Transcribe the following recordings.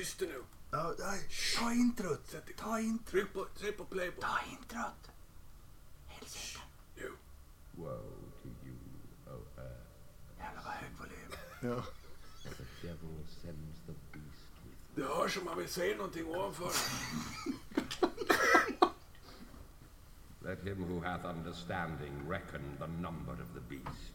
tyst nu. Ja, nej, ta introt. Ta introt. Tryck på, tryck på play på. Ta introt. Nu. Woe to you, O earth. Uh, Jävlar vad hög volym. Ja. The devil sends the beast with Det hörs som man vill säga någonting ovanför. Let him who hath understanding reckon the number of the beast.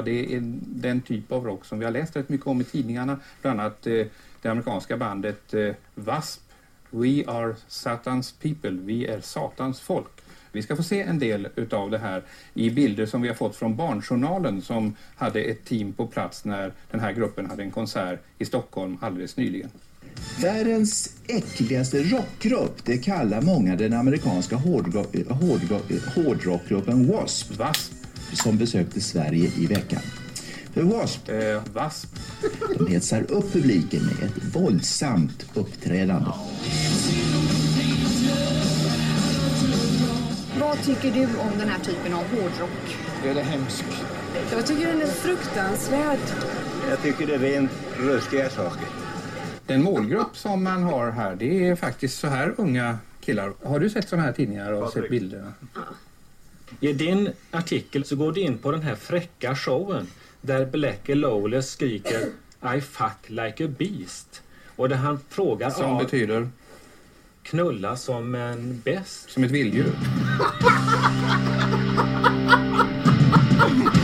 Hårdrock, ja det är den typ av rock som vi har läst rätt mycket om i tidningarna. Bland annat eh, det amerikanska bandet eh, W.A.S.P. We are Satans people, vi är Satans folk. Vi ska få se en del utav det här i bilder som vi har fått från Barnjournalen som hade ett team på plats när den här gruppen hade en konsert i Stockholm alldeles nyligen. Världens äckligaste rockgrupp, det kallar många den amerikanska hårdrock, hårdrockgruppen W.A.S.P. W.A.S.P. som besökte Sverige i veckan. För W.A.S.P. Eh, W.A.S.P. de hetsar upp publiken med ett våldsamt uppträdande. Vad tycker du om den här typen av hårdrock? Är det hemskt? Jag tycker den är fruktansvärd. Jag tycker det är rent ruskiga saker. Den målgrupp som man har här, det är faktiskt så här unga killar. Har du sett sådana här tidningar och sett bilderna? I din artikel så går du in på den här fräcka showen där Blackie Lawless skriker I fuck like a beast. Och där han frågar Som Ar- betyder knulla som en bäst. som ett vilddjur.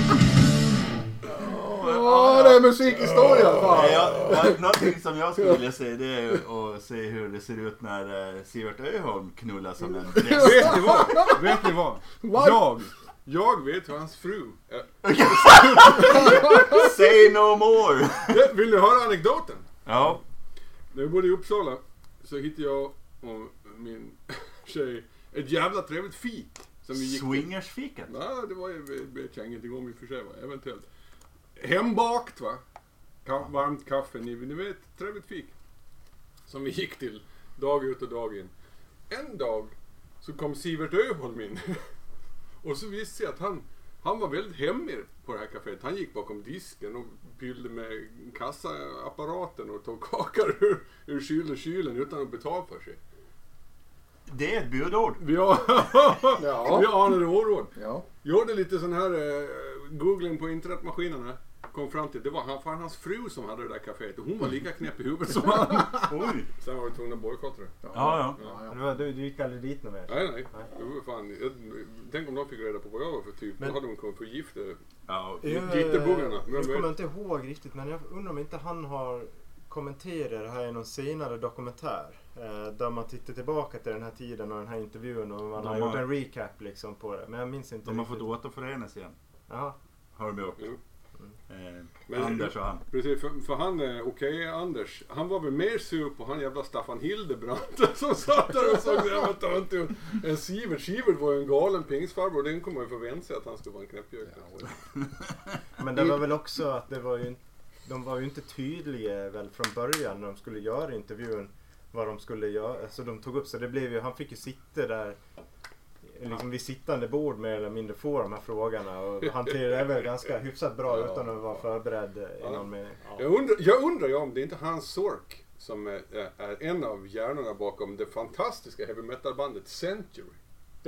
Ja, det är musikhistoria. Fan. Nej, jag, någonting som jag skulle vilja se det är att se hur det ser ut när eh, Sivert Öholm knullar som en bäst. Vet ni vad? Vet ni vad? Vad? Jag, jag vet hur hans fru... Say no more! Vill du höra anekdoten? Ja. När vi bodde i Uppsala så hittade jag och min tjej ett jävla trevligt fik. Som vi gick. Swingersfikat? Ja, det var ju, det vet jag ingenting om i och för sig. Eventuellt. Hembakt va? Ka- varmt kaffe, ni, ni vet, trevligt fik. Som vi gick till dag ut och dag in. En dag så kom Sivert Öholm in. och så visste jag att han, han var väldigt hemmig på det här kaféet. Han gick bakom disken och fyllde med kassaapparaten och tog kakor ur, ur kyl och kylen utan att betala för sig. Det är ett budord. Vi, har, Ja. vi anade oråd. Ja. Gjorde lite sån här eh, googling på internetmaskinerna. Kom fram till det var han, fan hans fru som hade det där kaféet och hon var lika knäpp i huvudet som han. Oj! Sen var vi tvungna att bojkotta det. Ja, ja. Ja, Du, du, du gick aldrig dit någon mer? Nej, nej. Det var fan, jag, tänk om de fick reda på vad jag var för typ. Men- Då hade de kunnat förgifta ja. Jitterbuggarna. Men- Jag kommer inte ihåg riktigt men jag undrar om inte han har kommenterat det här i någon senare dokumentär. Eh, där man tittar tillbaka till den här tiden och den här intervjun och man De har har- gjort en recap liksom på det. Men jag minns inte De har fått återförenas igen. Jaha. Vi upp. Jo. Eh, Men- Anders och han. Precis, för, för han, okej Anders, han var väl mer sur på han jävla Staffan Hildebrandt som satt där och såg så jävla töntig ut. än Sivert. Sivert var ju en galen pingsfarbror, den kommer man ju förvänta sig att han skulle vara en knäppjök. Men det var väl också att det var ju de var ju inte tydliga väl från början när de skulle göra intervjun vad de skulle göra. Alltså de tog upp så det blev ju, han fick ju sitta där liksom vid sittande bord mer eller mindre få de här frågorna och hanterade det väl ganska hyfsat bra utan att vara förberedd i någon mening. Jag undrar, jag undrar ju om det är inte Hans Sork som är, är en av hjärnorna bakom det fantastiska heavy metal bandet Century.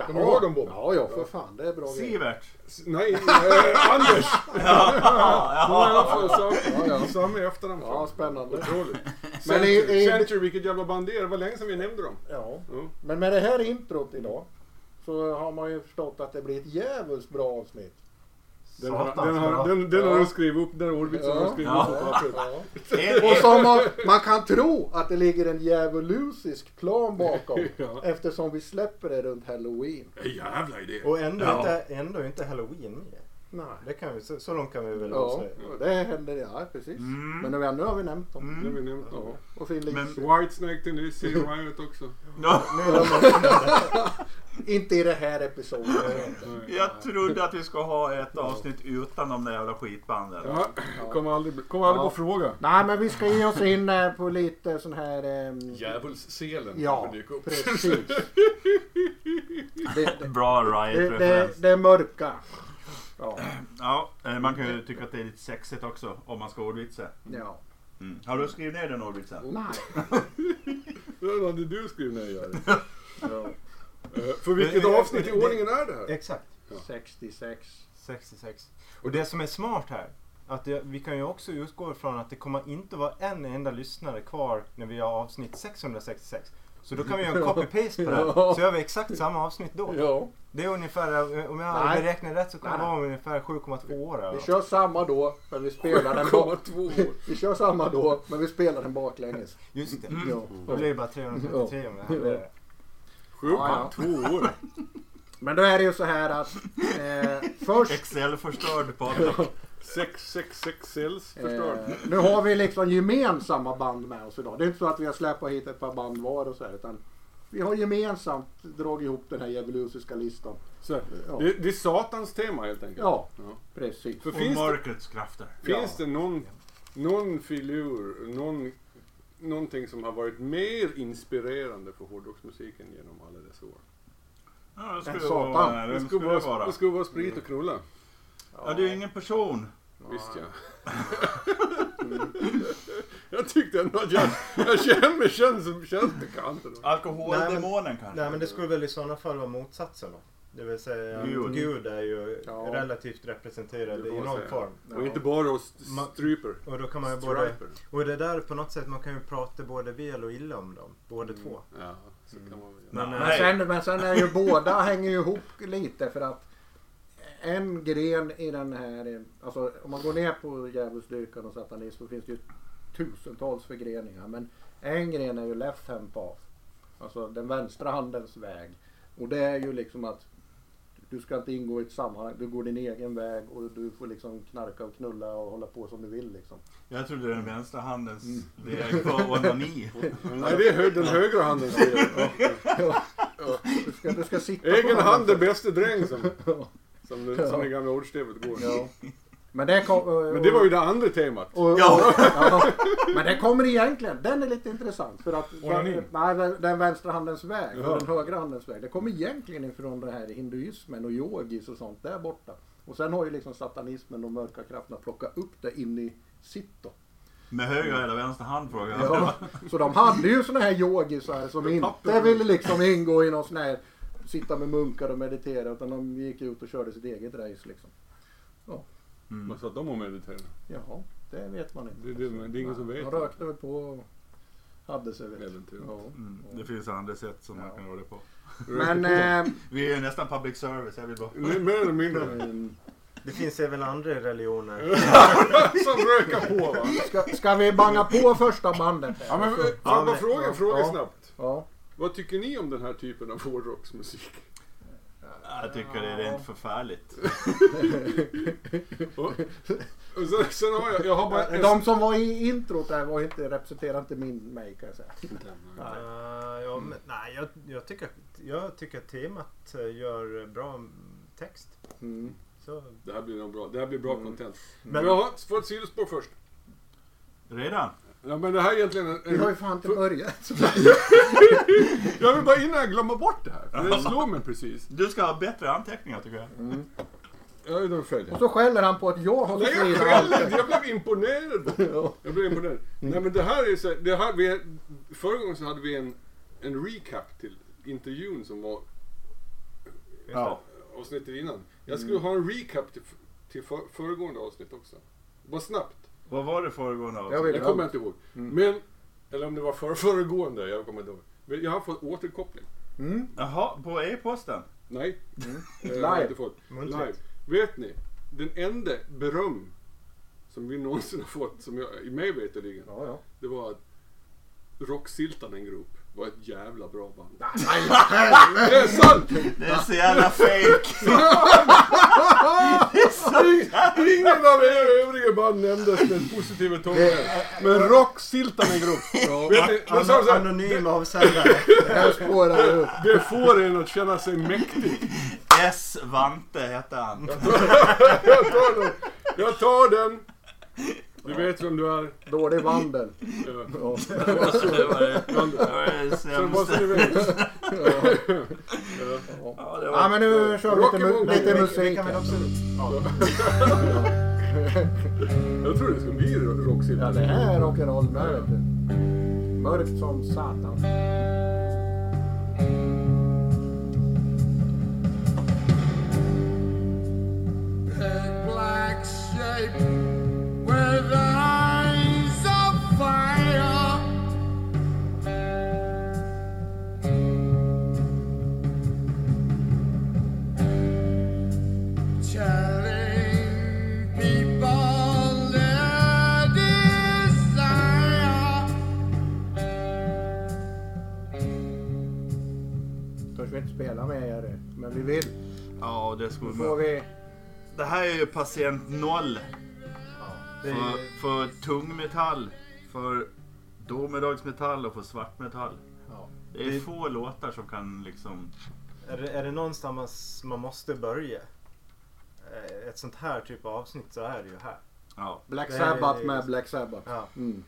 Kommer du ihåg dem Bob? Ja, ja, för fan. Det är bra. Sivert! Nej, eh, Anders! Alla fall samma, Ja, ja. samma efternamn. Ja, spännande. Otroligt. Men Century, i- i- Century, vilket jävla band det är. Det var länge sedan vi nämnde dem. Ja. Ja. Men med det här introt idag så har man ju förstått att det blir ett jävligt bra avsnitt. Den, har, den, har, den, den har Ja. du skrivit upp, den ordvitsen har du skrivit Ja. upp. Ja. Och som man, man kan tro att det ligger en djävulusisk plan bakom. Ja. Eftersom vi släpper det runt halloween. En jävla idé. Och ändå, Ja. inte, ändå inte halloween med. Nej. Det kan vi, så, så långt kan vi väl Ja, avslöja. det händer ja precis. Mm. Men nu, nu har vi nämnt dem. Det har vi nämnt. Ja. Och Finn Men-. Whitesnake till ny, Sea Riot också. Ja. Är Inte i det här episoden. Jag trodde att vi ska ha ett avsnitt utan de där jävla skitbanden. Ja, kommer aldrig, kommer aldrig Ja. på fråga. Nej men vi ska ge oss in eh, på lite sån här... ehm, Djävulsselen Ja, kommer dyka upp. precis. Det, det, Bra det, det, det är mörka. Ja, Ja, eh, man kan ju tycka att det är lite sexigt också om man ska ordvitsa. ja. Mm. Har du skrivit ner den ordvitsen? Nej. Det hade du skrivit ner Jari. ja. Eh, För vilket avsnitt i ordningen är det här? Exakt. 66. 66. Och det som är smart här, att det, vi kan ju också utgå ifrån att det kommer inte vara en enda lyssnare kvar när vi har avsnitt 666. Så då kan vi göra en copy-paste på det här. Ja. Så gör vi exakt samma avsnitt då. Ja. Det är ungefär, om jag Nej. beräknat rätt så kan det vara ungefär 7,2 år. eller Vi kör samma då, men vi spelar den Komma bak... två år. Vi kör samma då, men vi spelar den baklänges. Just det. Ja. Då blir det bara 333 om det här. Sju, Ja, ja. två år. Men då är det ju så här att eh, först... Excel-förstörd Patrik. Sex, sex, sex cells förstörd. Eh, nu har vi liksom gemensamma band med oss idag. Det är inte så att vi har släppt hit ett par band var och så här, utan vi har gemensamt dragit ihop den här djävulusiska listan. Så, Ja. det, det är satans tema helt enkelt. Ja, Ja. precis. För Och finns det, mörkrets krafter. finns det någon, någon filur, någon, någonting som har varit mer inspirerande för hårdrocksmusiken genom alla dessa år? Ja, det skulle satan. vara... Det Vem skulle skulle det vara, vara? det skulle vara sprit och knulla. Ja, det är ju ingen person. Visst ja. jag tyckte ändå att jag, jag känner mig känns, som- känns bekant. Alkoholdemonen kanske? Nej men det skulle väl i sådana fall vara motsatsen då. Det vill säga Gud. Gud, är ju Ja. relativt representerad i någon säga. form. Och inte bara hos stryper. Och då kan man ju både... Och det där på något sätt, man kan ju prata både väl och illa om dem. Båda två. Ja, så kan man väl göra. Men. Men sen, men sen är ju båda hänger ju ihop lite för att en gren i den här, alltså om man går ner på djävulsdyrkan och satanism så finns det ju tusentals förgreningar. Men en gren är ju left hand path. Alltså den vänstra handens väg. Och det är ju liksom att du ska inte ingå i ett sammanhang, du går din egen väg och du får liksom knarka och knulla och hålla på som du vill liksom. Jag trodde den vänstra handens väg var onani. Nej, det är hö- den högra handens fel. Ja. Du, ska, du ska sitta på Egen hand är bäste dräng som, Ja. som, det, som det gamla ordstävet går. Ja. Men det, kom, Men det var ju det andra temat. Och, Ja. ja. Men den kommer egentligen, den är lite intressant för att Onani. nej, den- den vänstra handens väg Jaha. och den högra handens väg. Det kommer egentligen ifrån det här hinduismen och yogis och sånt där borta. Och sen har ju liksom satanismen och mörka krafterna plockat upp det in i sitt då. Med höger eller vänster hand frågar jag. Ja. Så de hade ju såna här yogisar som inte ville liksom ingå i någon sån här sitta med munkar och meditera utan de gick ut och körde sitt eget race liksom. Mm. Vad sa de om mediterande? Jaha, det vet man inte. Det, det, det är ingen som vet. De rökte väl på och hade sig vet. Äventyr. Ja. Mm. Det finns andra sätt som man Ja. kan göra det på. Men eh, Vi är nästan public service, jag vill bara... Mer eller mindre. Det finns även andra religioner. Som rökar på va? ska, ska vi banga på första bandet? här? Ja men Så- får jag bara men- fråga, ja, fråga ja. snabbt. ja. Vad tycker ni om den här typen av hårdrocksmusik? Jag tycker det är rent förfärligt. Och, och sen, sen har jag, jag har bara en... De som var i introt där var inte, representerar inte min mig kan jag säga. Uh, ja, men, nej, jag, jag, tycker, jag tycker att temat eh, gör bra mm, text. Mm. Så, Det här blir nog bra. Det här blir bra content. Men- Men jag har får ett sidospår först. Redan? Ja men det här är egentligen en... Vi har ju fan inte börjat. Jag vill bara innan jag glömmer bort det här. För det slår mig precis. Du ska ha bättre anteckningar tycker jag. Är fel. Och så skäller han på att jag har Nej jag skäller inte, jag blev imponerad. Ja. Jag blev imponerad. Nej men det här är så det här, vi, Förra gången så hade vi en, en recap till intervjun som var Ja. avsnittet innan. Jag skulle ha en recap till, till för, föregående avsnitt också. Bara snabbt. Vad var det föregående Jag avsnitt? vill- Det kommer jag inte ihåg. Men, eller om det var för, föregående, jag kommer inte ihåg. Men jag har fått återkoppling. Mm. Jaha, på e-posten? Nej. Eh, Live. jag har inte fått. Muntligt. Live. Vet ni? Den enda beröm som vi någonsin har fått, som jag, i mig veterligen, Ja, ja. det var att Rocksiltanen Group var ett jävla bra band. Nej, Det är sant! Det är så jävla fake! Ingen av er övriga band nämndes den positiva tonen. Men rocksiltan är grov. Vet ni, men så, så, här, Anonym avsändare. Det här spårar ju upp. det får en att känna sig mäktig. S. Vante hette han. Jag tar den. Jag tar den. Du vet vem du är. Dålig vandel. Ja. Ja. Det var det, det, var det Så bara så ni sämsta. vet. Ja, det var- Ja men nu kör vi lite, lite musik. här. Jag tror det ska bli Ja rocksiltan. det här är rock'n'roll med vet du. Mörkt som satan. black shape det Då skulle får vi... Det här är ju patient noll. Det är För, för tungmetall, för domedagsmetall och för svartmetall. Ja. Det är Det- få låtar som kan liksom... Är det, är det någonstans man måste börja? Eh, Ett sånt här typ av avsnitt så är det ju här. Ja, Black Det är- Sabbath med Black Sabbath. Ja. Mm.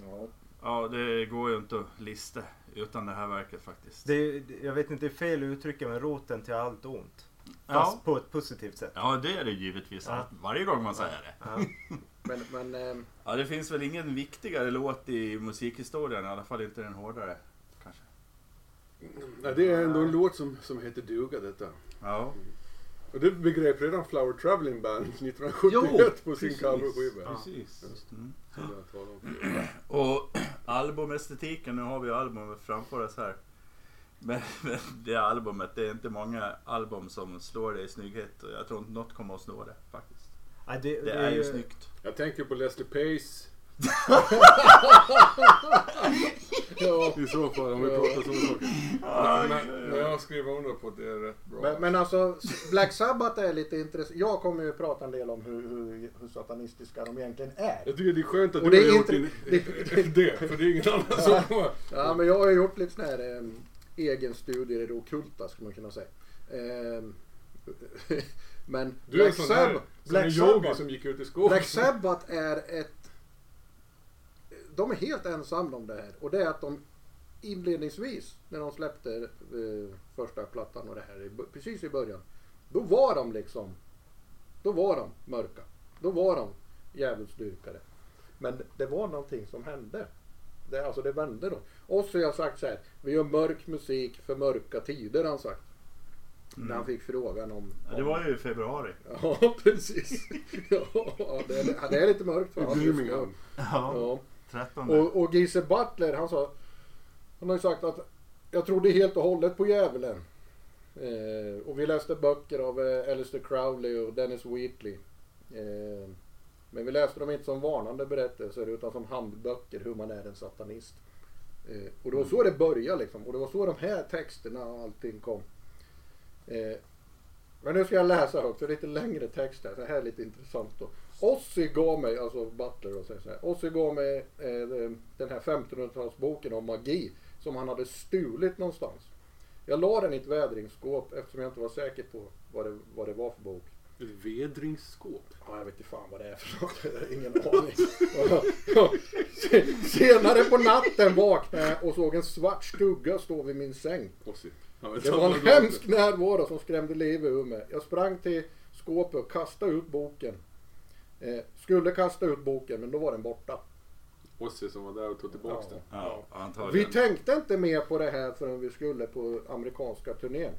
Ja. ja det går ju inte att lista utan det här verket faktiskt. Det är, jag vet inte, det är fel att uttrycka men roten till allt ont. Ja. Fast på ett positivt sätt. Ja, det är det givetvis. Ja. Varje gång man säger det. Ja. Men, men ehm, Ja, det finns väl ingen viktigare låt i musikhistorien, i alla fall inte den hårdare. Kanske. Nej, det är ändå en låt som, som heter duga detta. Ja. Och det begrep redan Flower Traveling Band 1971 på sin coverskiva. Precis. Mm. Och albumestetiken, nu har vi albumet framför oss här. Men, men det albumet, det är inte många album som slår det i snygghet. Och Jag tror inte något kommer att slå det faktiskt. Nej, det, Det är ju snyggt. Jag tänker på Leslie Pace. ja. I så fall, om vi pratar sådana saker. Men, men jag skriver under på att det är rätt bra. Men, men alltså Black Sabbath är lite intressant. Jag kommer ju prata en del om hur, hur, hur satanistiska de egentligen är. Jag tycker det är skönt att Och du det är har gjort inte- din, det, för det är ingen annan som kommer. Ja men jag har ju gjort lite sån här egen studier i det ockulta skulle man kunna säga. Eh, men Du är en Black sån här, som Black yogi Sabbath, som gick ut i skogen. Black Sabbath är ett... De är helt ensamma om det här. Och det är att de inledningsvis, när de släppte eh, första plattan och det här, precis i början. Då var de liksom... Då var de mörka. Då var de djävulsdyrkare. Men det var någonting som hände. Det, alltså det vände då. Och så har jag sagt så här. Vi gör mörk musik för mörka tider har han sagt. När han fick frågan om... Ja, det var ju i februari. Ja, precis. Ja, det är, det är lite mörkt för honom just nu. Ja. 13. Och, och Gise Butler, han sa... Han har ju sagt att jag trodde helt och hållet på djävulen. Eh, och vi läste böcker av eh, Alistair Crowley och Dennis Wheatley. Eh, men vi läste dem inte som varnande berättelser utan som handböcker hur man är en satanist. Eh, och det var så det började liksom. Och det var så de här texterna och allting kom. Eh, men nu ska jag läsa högt, för det är lite längre text här. Så här är lite intressant då. Ossi gav mig, alltså Butler och säger så här. Ossi gav mig eh, eh den här 1500-talsboken om magi som han hade stulit någonstans. Jag la den i ett vädringsskåp eftersom jag inte var säker på vad det, vad det var för bok. Vedringsskåp. Ja, jag vet inte fan vad det är för något. Jag har Ingen aning. Ja, se- Senare på natten vaknade jag och såg en svart skugga stå vid min säng. Ja, Det var en hemsk närvaro som skrämde livet ur mig. Jag sprang till skåpet och kastade ut boken. Eh, skulle kasta ut boken men då var den borta. Ossi som var där och tog tillbaks den. Ja, Vi tänkte inte mer på det här förrän vi skulle på amerikanska turnén.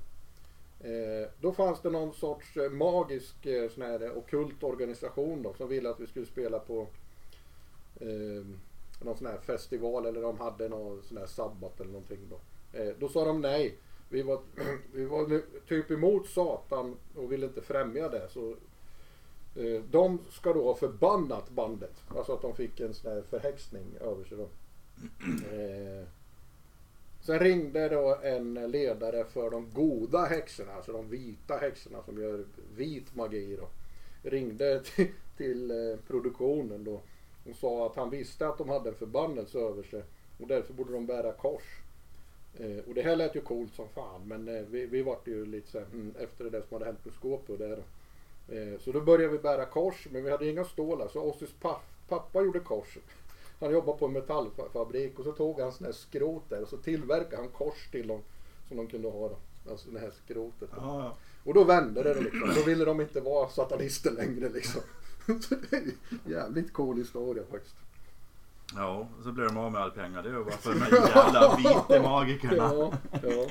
Eh, då fanns det någon sorts eh, magisk eh, sån här eh, ockult organisation då, som ville att vi skulle spela på eh, någon sån här festival eller de hade någon sån här sabbat eller någonting då. Eh, då sa de nej. Vi var, vi var typ emot Satan och ville inte främja det. Så eh, de ska då ha förbannat bandet. Alltså att de fick en sån här förhäxning över sig då. Sen ringde då en ledare för de goda häxorna, alltså de vita häxorna som gör vit magi då. Ringde till, till eh, produktionen då och sa att han visste att de hade en förbannelse över sig och därför borde de bära kors. Eh, och det här lät ju coolt som fan men eh, vi, vi vart ju lite så här, mm, efter det där som hade hänt med skåpet och där. Eh, så då började vi bära kors men vi hade inga stålar så Ossis pappa gjorde korset. Han jobbade på en metallfabrik och så tog han sån här skrot där och så tillverkade han kors till dem som de kunde ha. Då. Alltså det här skrotet. Då. Ja, ja. Och då vände det liksom. Då ville de inte vara satanister längre liksom. Så det är jävligt cool historia faktiskt. Ja, och så blir de av med all pengar. Det är ju bara för de här jävla vita magikerna. Ja, ja.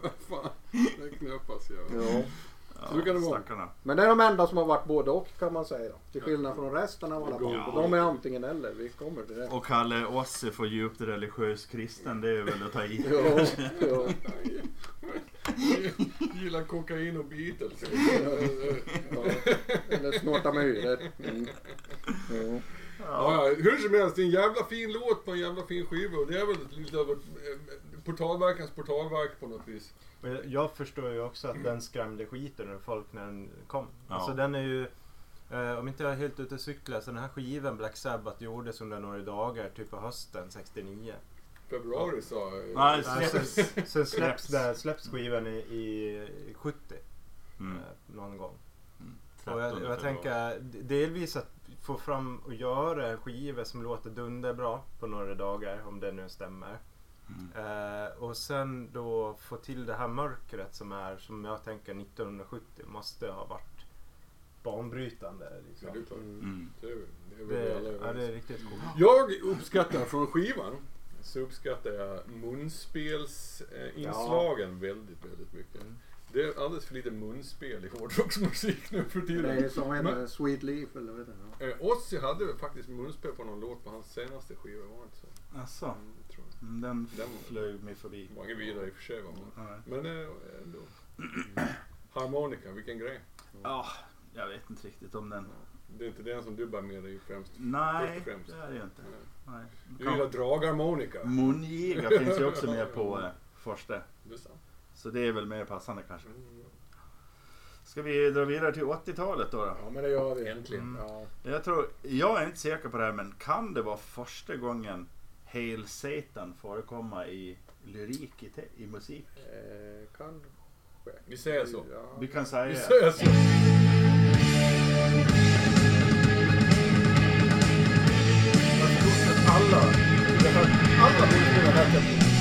Fan, det knäppas jag. Ja. Så kan det vara. Stackarna. Men det är de enda som har varit både och kan man säga. Till skillnad från resten av alla band. Ja. De är antingen eller. Vi kommer till det. Och kalla oss för djupt religiös kristen, det är väl att ta i. Ja, ja. Gillar kokain och Beatles. Ja. Eller snorta myror. Mm. Ja. Ja, ja, hur som helst, det är en jävla fin låt på en jävla fin skiva och det är väl lite över eh, portalverkans portalverk på något vis. Men jag förstår ju också att den skrämde skiten ur folk när den kom. Ja. Alltså den är ju, eh, om inte jag är helt ute och cyklar, så den här skivan Black Sabbath gjordes under några dagar, typ på hösten 69. Februari sa Nej, sen, släpps. sen släpps, där, släpps skivan i, i 70. Mm. Eh, någon gång. Mm. Och jag, 13 jag tänker delvis att få fram och göra en skiva som låter dunderbra på några dagar, om det nu stämmer. Mm. Eh, och sen då få till det här mörkret som är, som jag tänker 1970 måste ha varit banbrytande. Liksom. Ja, det är klart. Mm. Det är, det är Det, ja, det är riktigt coolt. Jag uppskattar från skivan så uppskattar jag munspelsinslagen väldigt, väldigt mycket. Mm. Det är alldeles för lite munspel i hårdrocksmusik nu för Det tiden. är som en Men- eh, Sweet Leaf eller vad heter det? Eh, Ozzy hade faktiskt munspel på någon låt på hans senaste skiva, var det inte så? Asså, Mm, Mm, den Den- flög mig förbi. Var inget vidare i och för sig. Va? Men, Nej. men eh, ändå. Harmonika, vilken grej. Ja, jag vet inte riktigt om den. Det är inte den som du bär med dig främst. Nej, främst. det är det ju inte. Nej. Nej. Du gillar dragharmonika. Mungiga finns ju också med på eh, första. Så det är väl mer passande kanske. Mm. Ska vi dra vidare till 80-talet då? då? Ja men det gör vi. Äntligen. Mm. Ja. Jag, tror, jag är inte säker på det här men kan det vara första gången Hail Satan förekomma i lyrik i, te- i musik? Eh, kanske. Vi säger så. Ja. Vi kan Vi säga... säger så. Alla. Alla borde spela det här tempot.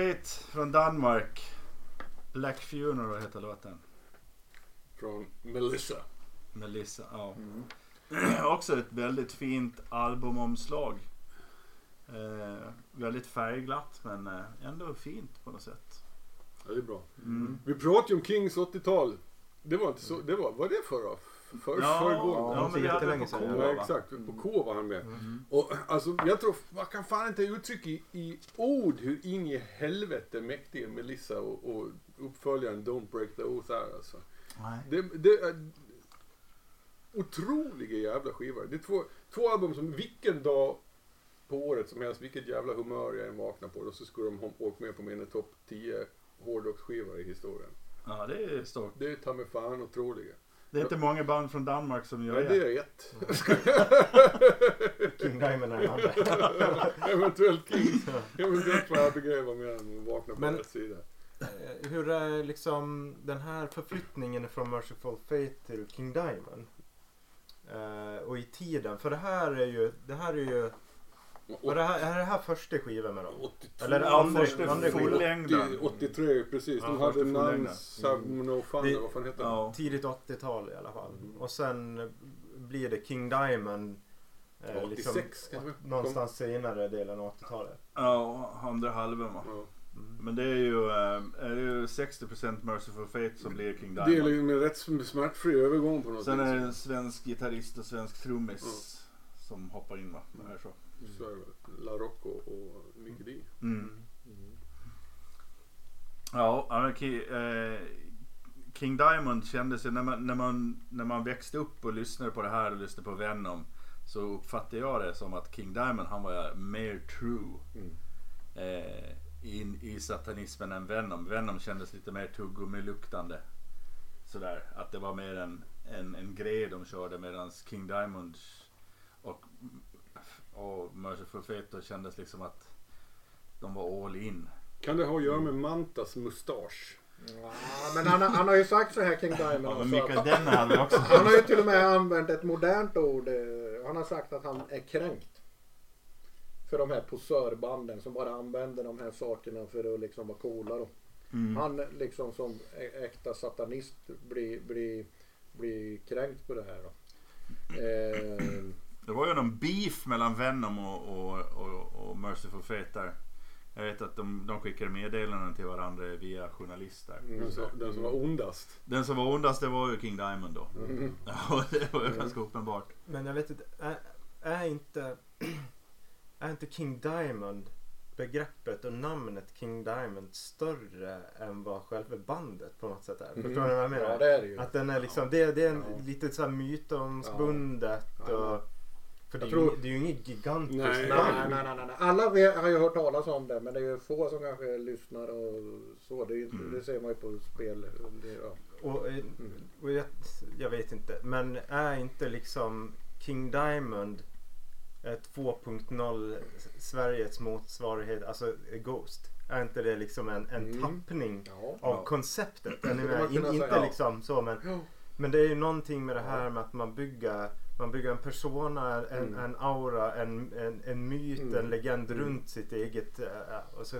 Fate från Danmark. Black Funeral heter låten. Från Melissa. Melissa, ja. Mm. Också ett väldigt fint albumomslag. Eh, väldigt färgglatt men eh, ändå fint på något sätt. Ja, det är bra. Mm. Vi pratade ju om Kings 80-tal. Det var inte så, det var, var det förra? För, Ja, föregående? ja, men vi hade på sedan, ja. Exakt. På K var han med. Mm. Och alltså, jag tror, man kan fan inte uttrycka i, i ord hur in i helvete mäktig Melissa och, och uppföljaren Don't Break the Oath är alltså. Nej. Det, det är otroliga jävla skivor. Det är två, två album som vilken dag på året som helst, vilket jävla humör jag än vaknar på, då så skulle de ha åkt med på mina topp 10 hårdrocksskivor i historien. Ja, det är stort. Det är ta mig fan otroliga. Det är inte många band från Danmark som gör det. det är ett. King Diamond är andra. Eventuellt Kings. Eventuellt får Abigail vara med och vakna på Men- rätt sida. Eh, Hur är liksom den här förflyttningen från Merciful Fate till King Diamond? Eh, och i tiden, för det här är ju, det här är ju, var det här, är det här första skivan med dem? 82, Eller andra, första andra skivan? fullängdaren. 83, precis. De Ja, hade Fun, Det- eller vad fan heter? Ja. Tidigt 80-tal i alla fall. Och sen blir det King Diamond. eh, 86 kanske? Någonstans senare delen av 80-talet. Ja, andra halvan va? Ja. Men det är ju, eh, är det ju 60% Merciful Fate som blir King Det är Diamond. liksom en rätt smärtfri övergång på något Sen är det en svensk gitarrist och svensk trummis som hoppar in va? Det är så. Så är det. La Rocco och Mickey D. Mm. Ja, eh, King Diamond kändes ju när man, när, man, när man växte upp och lyssnade på det här och lyssnade på Venom så uppfattade jag det som att King Diamond han var mer true eh, in, i satanismen än Venom. Venom kändes lite mer tuggummi-luktande. Sådär, att det var mer en, en, en grej de körde medan King Diamond och, och Merciful Fate då kändes liksom att de var all in. Kan det ha att göra med Mantas mustasch? Ja, men han, har- han har ju sagt så här King Diamond. Ja, men också Mikael att- Denner hade också- Han har ju till och med använt ett modernt ord. eh, Han har sagt att han är kränkt. För de här posörbanden som bara använder de här sakerna för att liksom vara coola då. Mm. Han liksom som äkta satanist blir, blir, blir kränkt på det här då. Eh, Det var ju någon beef mellan Venom och, och, och, och Merciful Fate där. Jag vet att de, de skickade meddelanden till varandra via journalister. Den som, den som var ondast. Den som var ondast det var ju King Diamond då. Mm. Ja, det var ju ganska uppenbart. Men jag vet inte, är, är inte är inte King Diamond begreppet och namnet King Diamond större än vad själva bandet på något sätt är? Mm. Förstår ni vad jag menar? Ja, det är det ju. Att den är liksom, det, det är en, lite så här mytomspundet Ja. och för det, är tror- ju, det är ju inget gigantiskt Nej, band. nej, nej, nej, nej. Alla har ju hört talas om det men det är ju få som kanske lyssnar och så. Det, är ju Mm. det ser man ju på spel. Det, ja. Och, eh, och jag, jag vet inte, men är inte liksom King Diamond eh, 2.0 Sveriges motsvarighet, alltså eh, Ghost? Är inte det liksom en, en Mm. tappning Ja. av Ja. konceptet? Är ni med? In, inte säga. liksom så men, Ja. men det är ju någonting med det här med att man bygger man bygger en persona, en, Mm. en aura, en, en, en myt, Mm. en legend Mm. runt sitt eget äh, och så,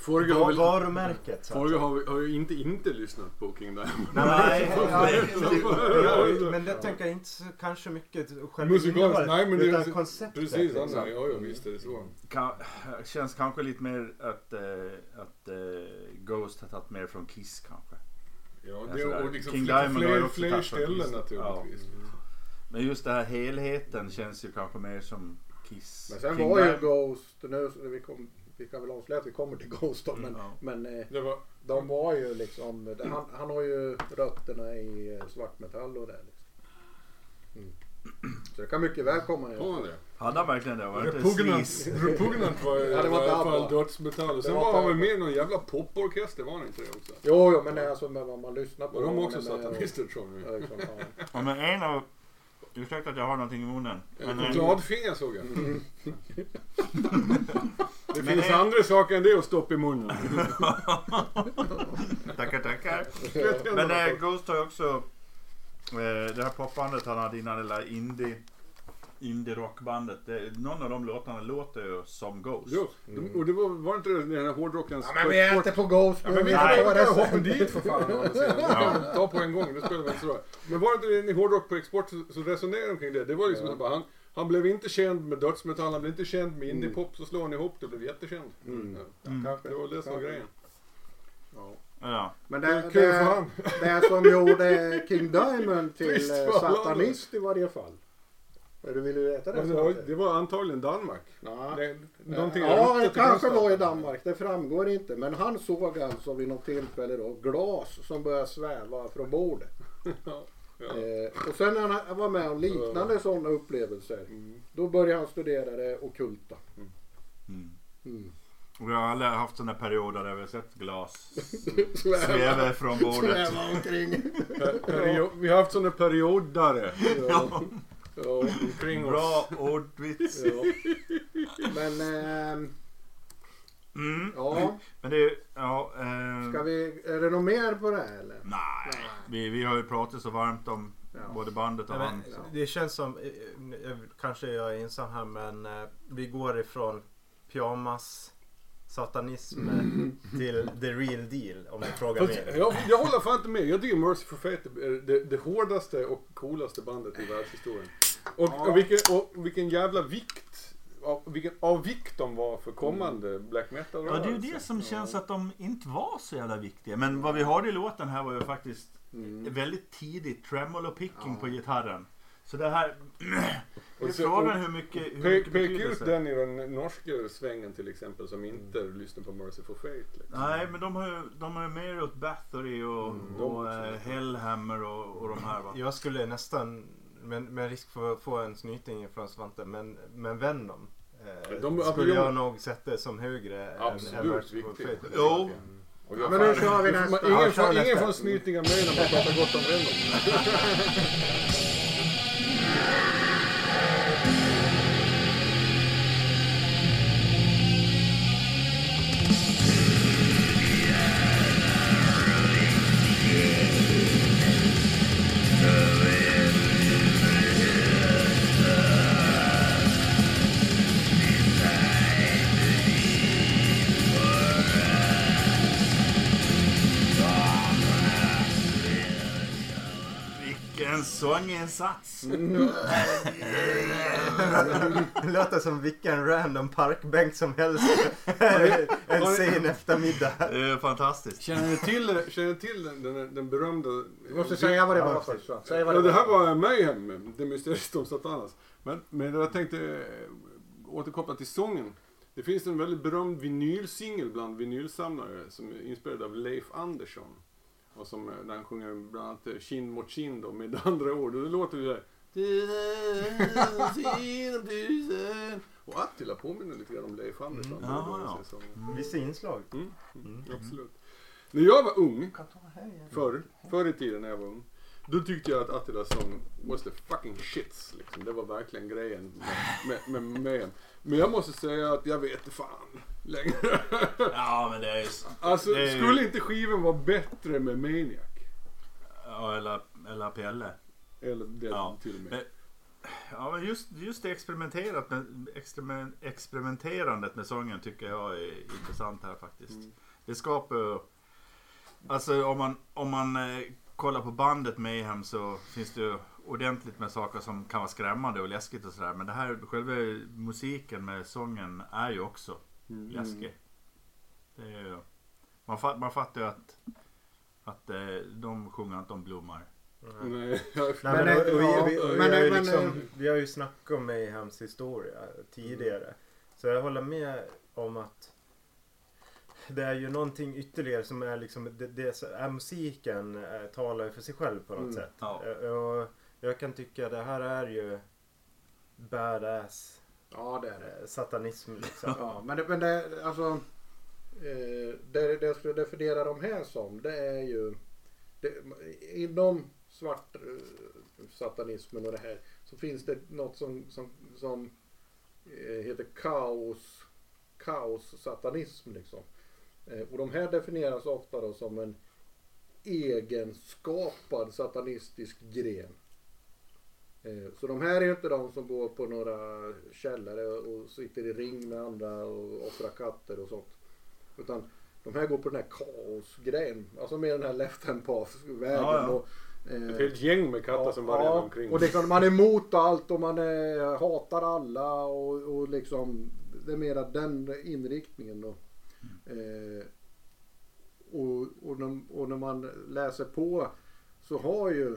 Forge va- har väl- varumärket. Forge har, har ju inte inte lyssnat på King Diamond. Nej, ja, Ja, ja, men det tänker jag inte så, kanske mycket själva Musikaliskt, nej men det är konceptet. Precis, liksom. Ja, ja visst är det så. Kan, känns kanske lite mer att, eh, att eh, Ghost har tagit mer från Kiss kanske. Ja, Alltså det, och liksom King fler, Diamond fler, också fler ställen naturligtvis. Men just den här helheten känns ju kanske mer som Kiss. Men sen King var ju Ghost, nu, vi, kom, vi kan väl avslöja att vi kommer till Ghost då, men, men eh, de var ju liksom, han, han har ju rötterna i eh, svartmetall och det. Liksom. Mm. Så det kan mycket väl komma Har han det? Hade han verkligen det? Var det Repugnant, repugnant var, Ja, det var var i alla fall dödsmetall. Och sen Det var var han väl med i någon jävla poporkester, var han inte det också? Jo, jo, men det är alltså med vad man lyssnar på. Och de också satanister tror jag. Ja, liksom, ja. Ja, men en av... Ursäkta att jag har någonting i munnen. Men en- Gladfinger såg jag. Mm. Det Men finns en- andra saker än det att stoppa i munnen. tackar, tackar. Men eh, Ghost har ju också... Eh, det här popbandet han hade innan, det där indie... Indie rockbandet. Det, någon av de låtarna låter ju som Ghost. Jo, de, och det var, var inte det den här hårdrockens... Ja, men vi är inte på Ghost Ja, men vi får hoppa dit för fan. vi ta på en gång, det spelar väl inte så roll. Men var inte det i hårdrock på export så, så resonerade de kring det. Det var liksom Ja. bara, han, han blev inte känd med dödsmetall, han blev inte känd med indiepop, så slår han ihop det blev jättekänd. Mm. Ja. Mm. Det var det som var grejen. Ja. Ja. Men Det det, är det, det, som gjorde King Diamond till eh, satanist i varje fall. Du vill ju veta det? Men det, var, antagligen Danmark. Ja. Det, någonting ja, det kanske var i Danmark. Det framgår inte. Men han såg alltså vid något tillfälle då glas som började sväva från bordet. Ja, ja. Eh, och sen när han var med om liknande sådana upplevelser. Mm. Då började han studera det ockulta. Mm. Mm. Och vi har alla haft sådana perioder där vi har sett glas Sväva. från bordet. Sväva omkring. Per- perio- Vi har haft sådana periodare Ja. Ja. omkring oss. Bra ordvits. Ja. Men ehm, Mm. ja, Men det är ja, eh, ska vi, är det något mer på det här eller? Nej, vi, vi har ju pratat så varmt om Ja. både bandet och Nej, han. men, det känns som, eh, eh, kanske jag är ensam här men eh, vi går ifrån pyjamas satanism till the real deal om du frågar Fast mig. jag, jag håller fan inte med. Jag tycker Mercy for Fate är det, det hårdaste och coolaste bandet i världshistorien. Och, Ja. och, vilken, och vilken jävla vikt av, vilken avvikt de var för kommande black metal Ja, det är ju det som känns att de inte var så jävla viktiga. Men vad vi hörde i låten här var ju faktiskt väldigt tidigt tremolo picking på gitarren. Så det här... Och så- frågan hur mycket... Hur Pek, mycket peka ut den i den norska svängen till exempel som inte lyssnar på Merciful Fate. Liksom. Nej, men de har ju, de har ju mer åt Bathory och, de och också. eh, Hellhammer och, och de här va. Jag skulle nästan, med, med risk för att få en snyting från Svante, men, men Venom. Eh, De- skulle de- jag nog sätta som högre än- än Absolut Merciful viktigt. Jo. Jag Men nu kör vi nästa. Ingen, Ja, får, ingen får snytingar med när man pratar gott om Venom. sånginsats! Det låter som vilken random parkbänk som helst. en sen eftermiddag. Det är fantastiskt. Känner ni till, känner ni till den, den, den berömda... Du måste säga vad det var först. Säg vad det det här var. Mayhem, det mysteriet om Satanas. Men, men jag tänkte eh, återkoppla till sången. Det finns en väldigt berömd vinylsingel bland vinylsamlare som är inspirerad av Leif Andersson. Och som, eh, där han sjunger bland annat kind mot kind och med andra ord. Och det låter ju såhär. Och Attila påminner lite grann om Leif Andersson. Mm. Ja, ja. mm. Vissa inslag. Mm, mm, absolut. När jag var ung, förr, förr i tiden när jag var ung. Då tyckte jag att Attilas sång was the fucking shits. Liksom. Det var verkligen grejen med, med, med, med. Men jag måste säga att jag vet fan längre. Ja, men det är ju... Alltså, det är ju- skulle inte skivan vara bättre med Maniac? Ja, eller, eller Pelle. Eller det Ja. till och med. Men- Ja, men just, just det experimenterat med, experiment, experimenterandet med sången tycker jag är intressant här faktiskt. Mm. Det skapar Alltså om man, om man eh, kollar på bandet Mayhem så finns det ju ordentligt med saker som kan vara skrämmande och läskigt och sådär. Men det här, själva musiken med sången är ju också Mm. läskig. Det är, man, fat, man fattar ju att, att eh, de sjunger inte om blommar. Nej, Men, vi, har ju liksom, vi har ju snackat om Mayhems historia tidigare. Så jag håller med om att det är ju någonting ytterligare som är liksom, det, det är musiken eh, talar ju för sig själv på något Mm. sätt. Ja. Eh, Och jag kan tycka det här är ju badass Ja, det är det. satanism liksom. Ja, men det, men det alltså. Eh, det, det jag skulle definiera de här som det är ju. Det, inom svart eh, satanismen och det här så finns det något som, som, som eh, heter kaos. Kaos satanism liksom. Och de här definieras ofta då som en egenskapad satanistisk gren. Eh, Så de här är ju inte de som går på några källare och sitter i ring med andra och offrar katter och sånt. Utan de här går på den här kaosgrejen. Alltså med den här left hand path-vägen. Ja, ja. Och, eh, ett helt gäng med katter som bara är omkring. och liksom, man är emot allt och man är, hatar alla och, och liksom det är mera den inriktningen då. Eh, och, och, när, och när man läser på så har ju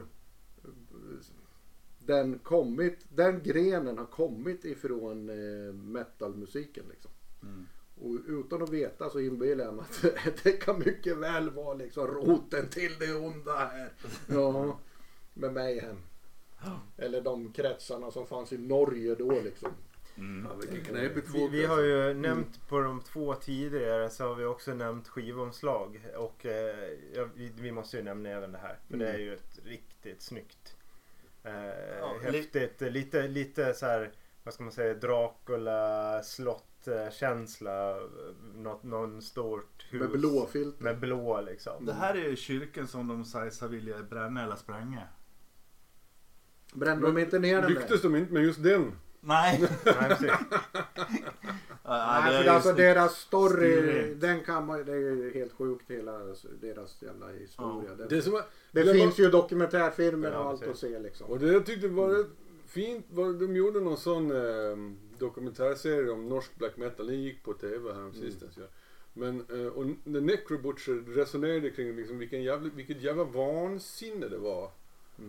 den kommit, den grenen har kommit ifrån eh, metalmusiken liksom. Mm. Och utan att veta så inbillar jag mig att det kan mycket väl vara liksom roten till det onda här. Ja, med mig hem. Eller de kretsarna som fanns i Norge då liksom. Mm. Ja, Vi, vi har alltså. ju nämnt på de två tidigare så har vi också nämnt skivomslag. Och eh, ja, vi, vi måste ju nämna även det här. För det är ju ett riktigt snyggt. Eh, häftigt. Lite, lite så här, vad ska man säga, Dracula slott eh, känsla. Något, någon stort hus. Med blåfilter. Med blå liksom. Det här är ju kyrkan som de säger sig vilja bränna eller spränga. Brände de inte ner den Lycktes där? de inte med just den? Nej. Nej, Nej, det är för alltså deras story, Stilrent. den kan man det är ju helt sjukt hela deras jävla historia. Ja. Den- Det, som, var- Det det finns var, ju dokumentärfilmer Ja, och allt att se liksom. Och det jag tyckte var rätt fint, var- de gjorde någon sån eh, dokumentärserie om norsk black metal. Den gick på TV här sistens. Ja. Men, eh, och när Necrobutcher resonerade kring liksom vilken jävla, vilket jävla vansinne det var.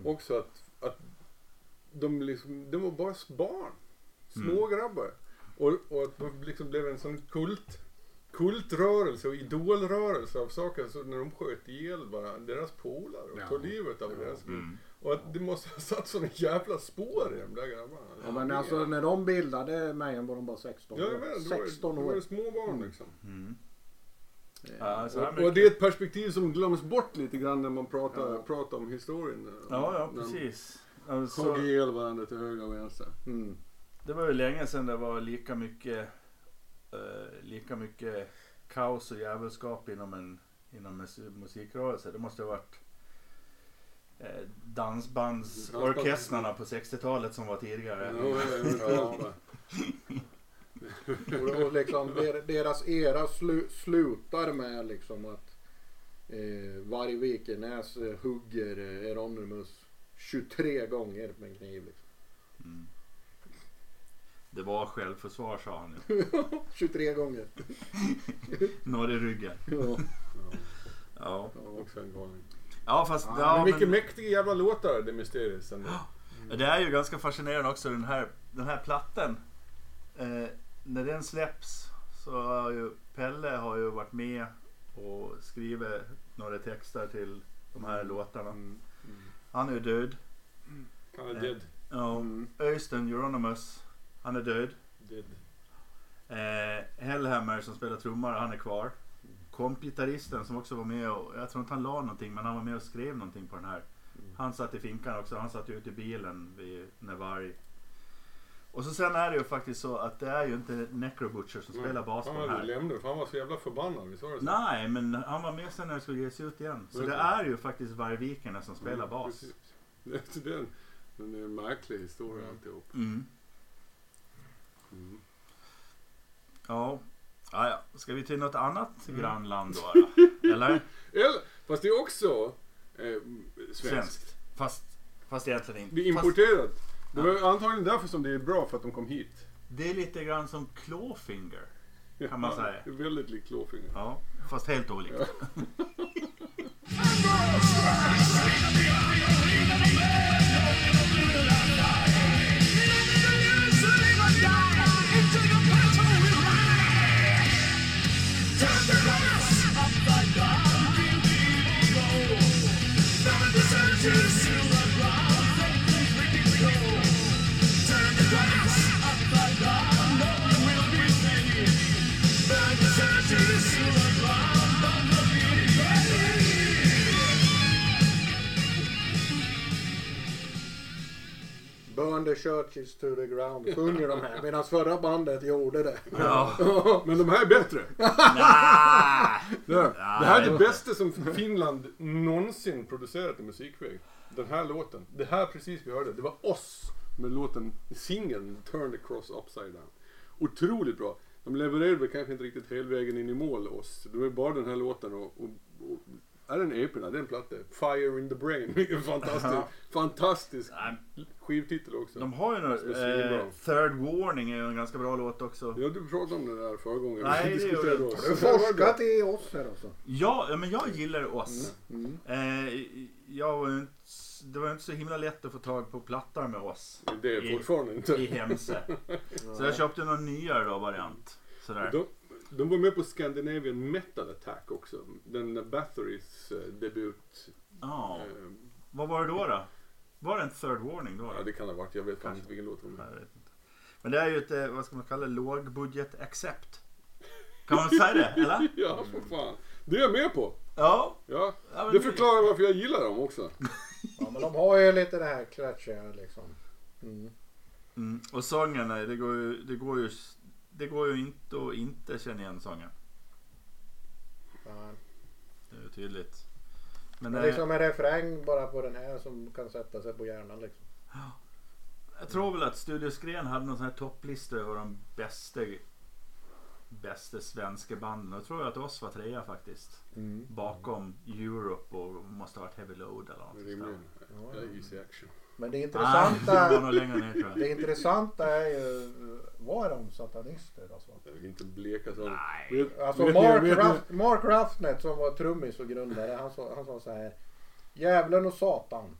Också att, att de liksom, de var bara barn. Smågrabbar. Och, och att de liksom blev en sån kult kultrörelse och idolrörelse av saker så när de sköt ihjäl bara deras polare och Ja. tog livet av deras skull. Mm. Och att det måste ha satt såna jävla spår i de där grabbarna. Ja, men alltså när de bildade Mayhem var de bara 16 Ja, år. var det- 16 då var år. det små barn liksom. Mm. Ja, så här Och, och det är ett perspektiv som glöms bort lite grann när man pratar, pratar om historien. Ja, ja de precis. Alltså, Hugger ihjäl varandra till höger och vänster. Mm. Det var ju länge sedan det var lika mycket, eh, lika mycket kaos och djävulskap inom en inom mus- musikrörelse. Det måste ha varit eh, dansbandsorkestrarna på 60-talet som var tidigare. Ja, eventuellt bara. Och, och liksom der- deras era slu, slutar med liksom att eh, varje Vikenäs eh, hugger eh, Eronimus 23 gånger med en kniv. Liksom. Mm. Det var självförsvar sa han ju. 23 gånger. Norr i ryggen. Ja. Ja. Också en galning. Ja fast... Ja, Ja, men vilka men, mäktiga jävla låtar det mysteriet ändå. det är ju ganska fascinerande också den här, den här plattan. Eh, när den släpps så har ju Pelle har ju varit med och skrivit några texter till de här låtarna. Mm. Han är ju död. Han är Eh, dead. Ja. Mm. Öystein Euronymous. Han är död. dead. Eh, Hellhammer som spelar trummor, han är kvar. Kompgitarristen som också var med och, jag tror inte han la någonting men han var med och skrev någonting på den här. Han satt i finkan också, han satt ju ute i bilen vid Nevarg. Och så sen är det ju faktiskt så att det är ju inte Necrobutcher som spelar bas på den här. lämnat för han var så jävla förbannad. Visst var det så? Nej, men han var med sen när det skulle ges ut igen. Så Okej. det är ju faktiskt Vargvikerna som spelar Mm, bas. precis. Det är är en märklig historia alltihop. Mm. Mm. Ja. Ja, ja. Ska vi till något annat Mm. grannland då? Eller? Eller, fast det är också eh, svenskt. Svenskt. Fast, fast egentligen inte. Det är Fast importerat. Det var antagligen därför som det är bra för att de kom hit. det är lite grann som Clawfinger. Kan man säga. Det är väldigt likt Clawfinger. Ja, fast helt olikt. Burn the churches to the ground sjunger de här medan förra bandet gjorde det. Ja. Men de här är bättre. Nah. Det, här, det här är det- det bästa som Finland någonsin producerat i musikväg. Den här låten. Det här precis vi hörde. Det var oss med låten, singeln Turn the Cross Upside Down. Otroligt bra. De levererade väl kanske inte riktigt hela vägen in i mål oss. Det var bara den här låten och, och, och är det en EP? Nej, det är en platta. Fire in the Brain. Vilken fantastisk, fantastisk skivtitel också. De har ju svinbra. eh, Third Warning är ju en ganska bra låt också. Ja, du pratade om det där förra gången. Nej, det gjorde oss. Har du forskat i oss här alltså? Ja, men jag gillar oss. Mm. Eh, jag var ju inte, det var ju inte så himla lätt att få tag på plattor med oss. Det är I- fortfarande inte. I Hemse. Så jag köpte någon nyare då variant. Sådär. De, de var med på Scandinavian Metal Attack också. Den Bathory's eh, debut. Ja. Eh, Vad var det då då? Var det en Third Warning då? ja, det kan ha varit. Jag vet Kanske. inte vilken låt det var. Men det är ju ett, eh, vad ska man kalla det, lågbudget accept. Kan man säga det? Eller? Ja, för fan. Det är jag med på. Ja. Ja, det det- förklarar varför jag gillar dem också. Ja men de har ju lite det här klatschiga liksom. Mm. Mm. Och sången, det går ju, det går ju, det går ju inte att inte känna igen sången. Ja. Det är ju tydligt. Men Men eh, liksom en refräng bara på den här som kan sätta sig på hjärnan liksom. jag tror väl att Studios Gren hade någon sån här topplista över de bästa, bästa svenska banden. Och jag tror att oss var trea faktiskt. Mm. Bakom Europe och måste ha varit Heavy Load eller något. Rimligen. Ja, Easy Action. Men det Ah, intressanta, det tror jag. det intressanta är ju, var de satanister alltså? Jag vill inte bleka så. Nej. Vet- Alltså vet Mark, ni- Ruff, Mark Ruffnet som var trummis och grundare, han sa, han sa så här. Djävulen och Satan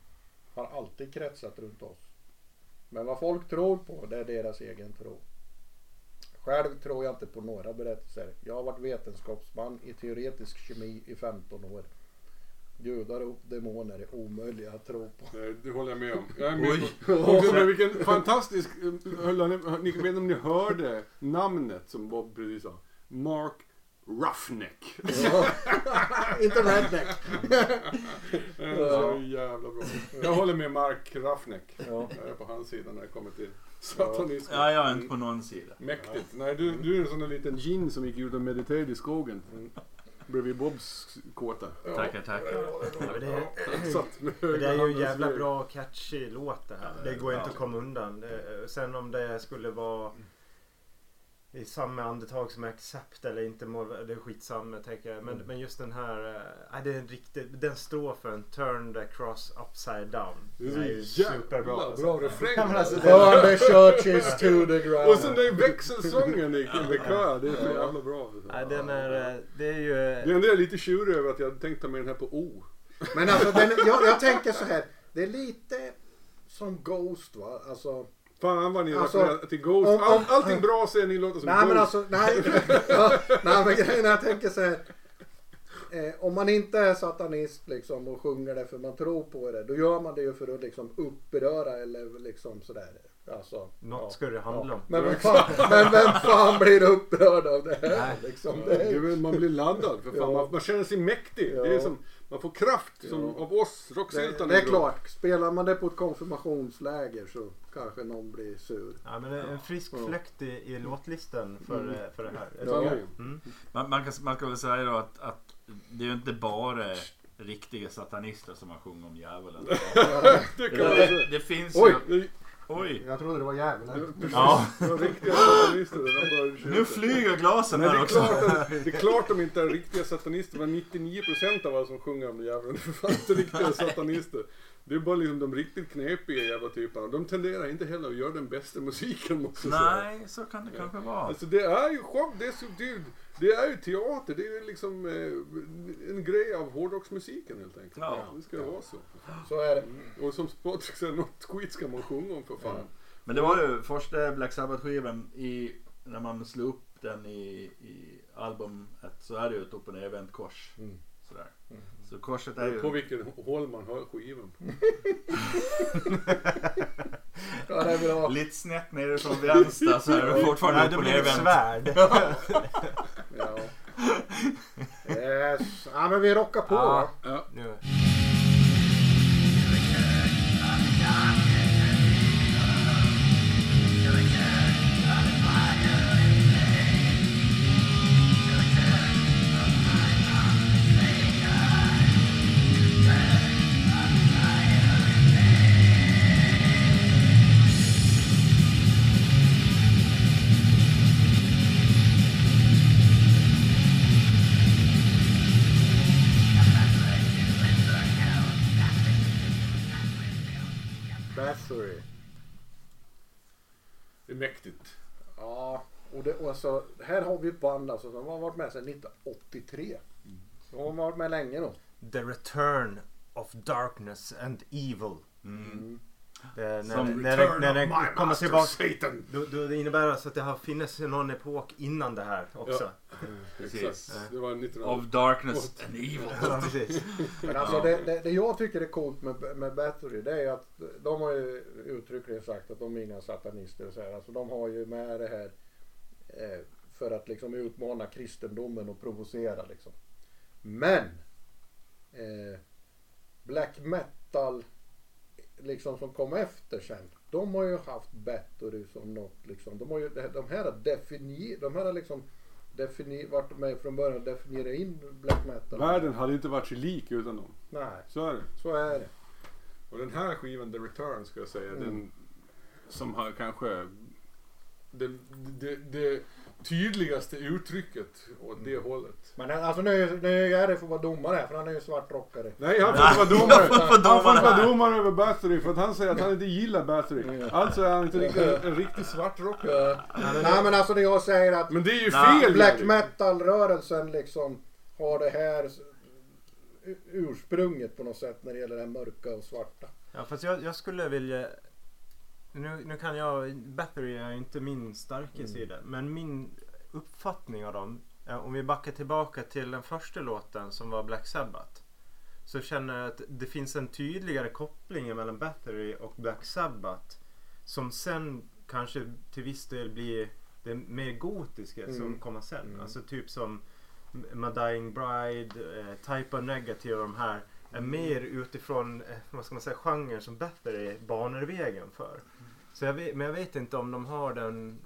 har alltid kretsat runt oss. Men vad folk tror på, det är deras egen tro. Själv tror jag inte på några berättelser. Jag har varit vetenskapsman i teoretisk kemi i 15 år. Gudar och demoner är omöjliga att tro på. Nej, det håller jag med om. Jag är med Oj. på. Och men vilken fantastisk... höll han- Ni vet om ni hörde namnet som Bob precis sa. Mark Roughneck. Ja. inte redneck. Det är så jävla bra. Jag håller med Mark Roughneck. Ja. Jag är på hans sida när det kommer till satanism. Ja, jag är inte på någon sida. Mäktigt. Nej, du, du är en sån där liten gin som gick ut och mediterade i skogen. Bredvid Bobs kåta. Tackar, tackar. Ja, men det, det är ju en jävla bra catchy låt det här. Det går inte att komma undan. Det- Sen om det skulle vara i samma andetag som Accept eller inte, må- det är skitsamma tänker jag. Men, men just den här, eh, det är en riktig, den strofen Turn the cross upside down. Det är ju jävla superbra. bra alltså. refräng. Ja, men alltså, the churches to the ground. Och sen den växelsången i med kör. Det är så jävla bra. Nej, den är, eh, det är ju... Det enda jag är lite tjurig över att jag tänkt ta med den här på O. Men alltså, den, jag, jag tänker så här. Det är lite som Ghost va? Alltså, Fan vad ni Alltså, refererar till Ghost. om- om- All, allting bra säger ni låter som nej Ghost. men alltså, nej. ja, nej men grejen är, jag tänker så här. Eh, om man inte är satanist liksom och sjunger det för man tror på det. Då gör man det ju för att liksom uppröra eller liksom sådär. Alltså, Något ska det handla om. Men vem, fan, men vem fan blir upprörd av det här? Nej. Liksom, Det är man blir laddad för fan. Ja. Man, man känner sig mäktig. Ja. Det är som, man får kraft som Ja. av oss det, rocksyltarna. det är klart. Spelar man det på ett konfirmationsläger så kanske någon blir sur. Ja, men det är en frisk Ja. fläkt i, i låtlistan för, Mm. eh, för det här. Ja. Mm. Man, man, kan, man kan väl säga då att, att det är ju inte bara riktiga satanister som har sjungit om djävulen. Det det, det, det finns Oj. ju... Oj! Jag trodde det var djävulen. Ja. Riktiga de bara köper. Nu flyger glasen här är, också. klart att, det är klart de inte är riktiga satanister. Men 99% av alla som sjunger om djävulen är inte riktiga satanister. Det är bara liksom de riktigt knepiga jävla typerna. De tenderar inte heller att göra den bästa musiken måste jag säga. Nej, så kan det kanske vara. Alltså det är ju show, det är, så, det, det är ju teater, det är ju liksom eh, en grej av hårdrocksmusiken helt enkelt. Ja. Det ska vara så. Så är det. Och som Patrik säger, något skit ska man sjunga om för fan. Men det var ju första Black Sabbath-skivan i, när man slog upp den i, i albumet så är det ju ett upp och nervänt kors. Mm. Sådär. Så korset är beror på ju... vilken håll man hör skivan på. Ja, det är bra. Lite snett nere från vänster så är det fortfarande Nej, upp det och blir ett svärd. Ja. Yes. Ja men vi rockar på Ja. va? Ja. Nu. Alltså, här har vi ett band alltså, som har varit med sedan 1983. De har varit med länge då. The Return of Darkness and Evil. Mm. Det, när, Som när, Return när, när den kommer tillbaka. Satan. Då, då det innebär alltså att det har funnits någon epok innan det här också. Precis. Exakt. Det var 1900. Of darkness and evil. Ja, precis. Men alltså det, det, det jag tycker är coolt med, med Bathory det är att de har ju uttryckligen sagt att de är inga satanister och så här. Alltså de har ju med det här eh, för att liksom utmana kristendomen och provocera liksom. Men eh, black metal liksom som kom efter sen. De har ju haft Bathory som något liksom. De har ju de här har definier, de här har liksom defini, varit med från början och definierat in black metal. Världen hade inte varit sig lik utan dem. Nej, Så är det. så är det. Och den här skivan, The Return, ska jag säga, Mm. den som har kanske... Det, det, det, tydligaste uttrycket åt det hållet. Men alltså nu, nu är Jerry får vara domare här för han är ju svartrockare. Nej, han får inte vara domare. Han får inte vara domare över Bathory för att han säger att han inte gillar Bathory. Alltså är han inte riktigt en riktig svartrockare. Nej men alltså när jag säger att Men det är ju fel black metal-rörelsen liksom har det här ursprunget på något sätt när det gäller det här mörka och svarta. Ja, fast jag, jag skulle vilja... Nu, nu kan jag... Battery är inte min starka sida. Men min uppfattning av dem. eh, Om vi backar tillbaka till den första låten som var Black Sabbath. Så känner jag att det finns en tydligare koppling mellan Battery och Black Sabbath. Som sen kanske till viss del blir det mer gotiska som Mm. kommer sen. Alltså typ som My Dying Bride, eh, Type of Negative och de här är mer utifrån, eh, vad ska man säga, genren som Battery banar vägen för. Så jag vet, men jag vet inte om de har den...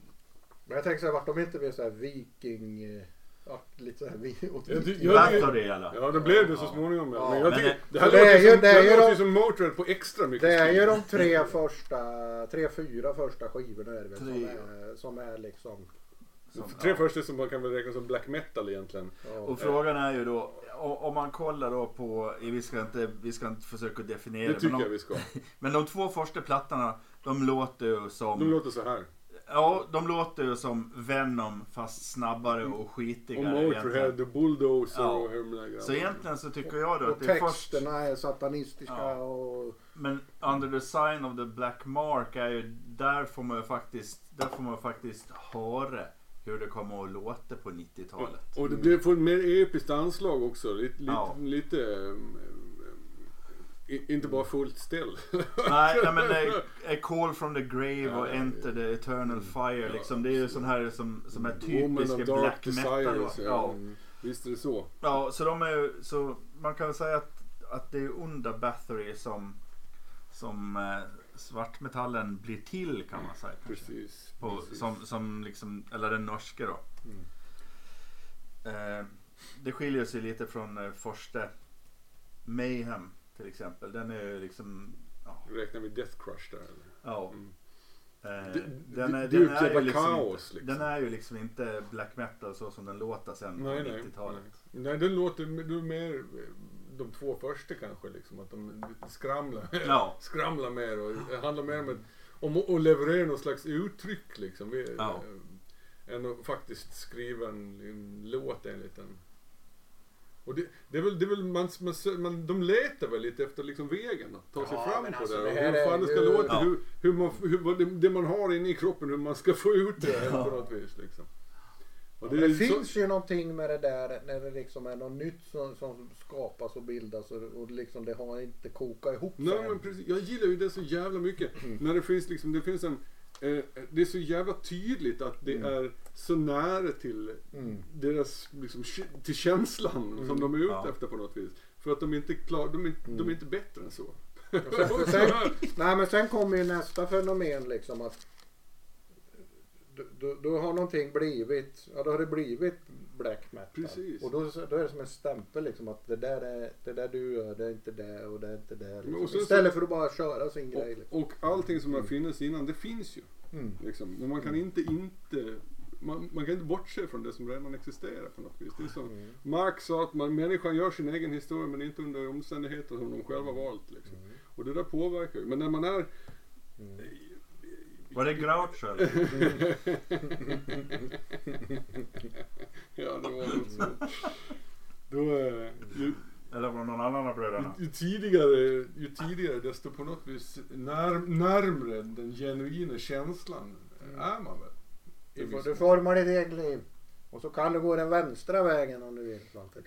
Men jag tänker så här, vart de inte blir så här viking... eh, Ja, lite så här vi, åt Jag jag- eller? Ja, det blev det så småningom. Ja. Men jag tycker, det- det här det låter ju- som, det är det låter de- som Motörhead på extra mycket Det är ju de tre första, tre, fyra första skivorna är det väl som är, som är liksom... De tre första som man kan väl räkna som black metal egentligen. Ja. Och frågan är ju då, om man kollar då på, vi ska inte, vi ska inte försöka definiera Det tycker men, jag de, vi ska. men de två första plattorna, de låter ju som, De låter så här. ja de låter ju som Venom fast snabbare och Och skitigare Motorhead egentligen. och Bulldozer Ja. och hur Så egentligen så tycker jag då Och att det är först, texterna är satanistiska Ja. och... men Under the sign of the black mark är ju, där får man ju faktiskt, där får man faktiskt höra hur det kommer att låta på 90-talet. Och det blir får ett mer episkt anslag också. Lite, lite, Ja. lite i- inte bara fullt ställ. Nej, nej men A Call from the Grave Ja, och ja, Enter the Eternal Fire liksom. Det är ju sån här som, som är typiska black metal. Ja. Visst är det så. ja, så de är så man kan väl säga att, att det är under Bathory som, som eh, svartmetallen blir till kan man säga. kanske. Precis. På, precis. som, som liksom, eller den norska då. Mm. Eh, det skiljer sig lite från eh, första Mayhem till exempel. Den är ju liksom, ja, Räknar vi Death Crush där eller? ja. Mm. Eh, den, är, den, är ju liksom kaos, inte, liksom. den är ju liksom inte black metal så som den låter sen på nej. 90-talet. Nej, nej den låter du mer de två första kanske liksom. Att de skramlar, Ja. skramlar mer och det handlar mer om, ett, om att att leverera någon slags uttryck liksom. Vi, Ja. eh, än att faktiskt skriva en, en låt enligt en. Och det, det är väl, det är väl man, man, man, de letar väl lite efter liksom vägen att ta sig Ja, fram på alltså, det. det och här hur fan det ska ju- låta, Ja. hur, hur man, hur, vad det, det man har inne i kroppen, hur man ska få ut det på något vis liksom. Och Det, är det så- finns ju någonting med det där när det liksom är något nytt som, som skapas och bildas och, och liksom det har inte kokat ihop Nej men precis, jag gillar ju det så jävla mycket. När det finns liksom, det finns en det är så jävla tydligt att det är så nära till Mm. deras, liksom, till känslan som de är ute Ja. efter på något vis. För att de är inte klar, de är, de är inte bättre än så. Sen, sen, nej men sen kommer ju nästa fenomen liksom att då, då, har någonting blivit, ja då har det blivit black metal. Precis. Och då, då är det som en stämpel liksom att det där, är, det där du gör det är inte det och det är inte det. Liksom. så- Istället för att bara köra sin grej. Och, Liksom. och allting som har funnits innan, det finns ju. Mm. Liksom. Men man kan inte inte man, man kan inte bortse från det som redan existerar på något vis. Det är som Mm. Marx sa att man, människan gör sin egen historia men inte under omständigheter som de själva valt. Liksom. Mm. Och det där påverkar ju. Men när man är Var det Groucho eller? Ja, det var något så. Då, eh, ju, Eller var det någon annan av bröderna? ju, tidigare, ju tidigare desto på något vis när, närmre den genuina känslan är man väl. Du, får, du formar ditt eget liv. Och så kan du gå den vänstra vägen om du vill. Svante.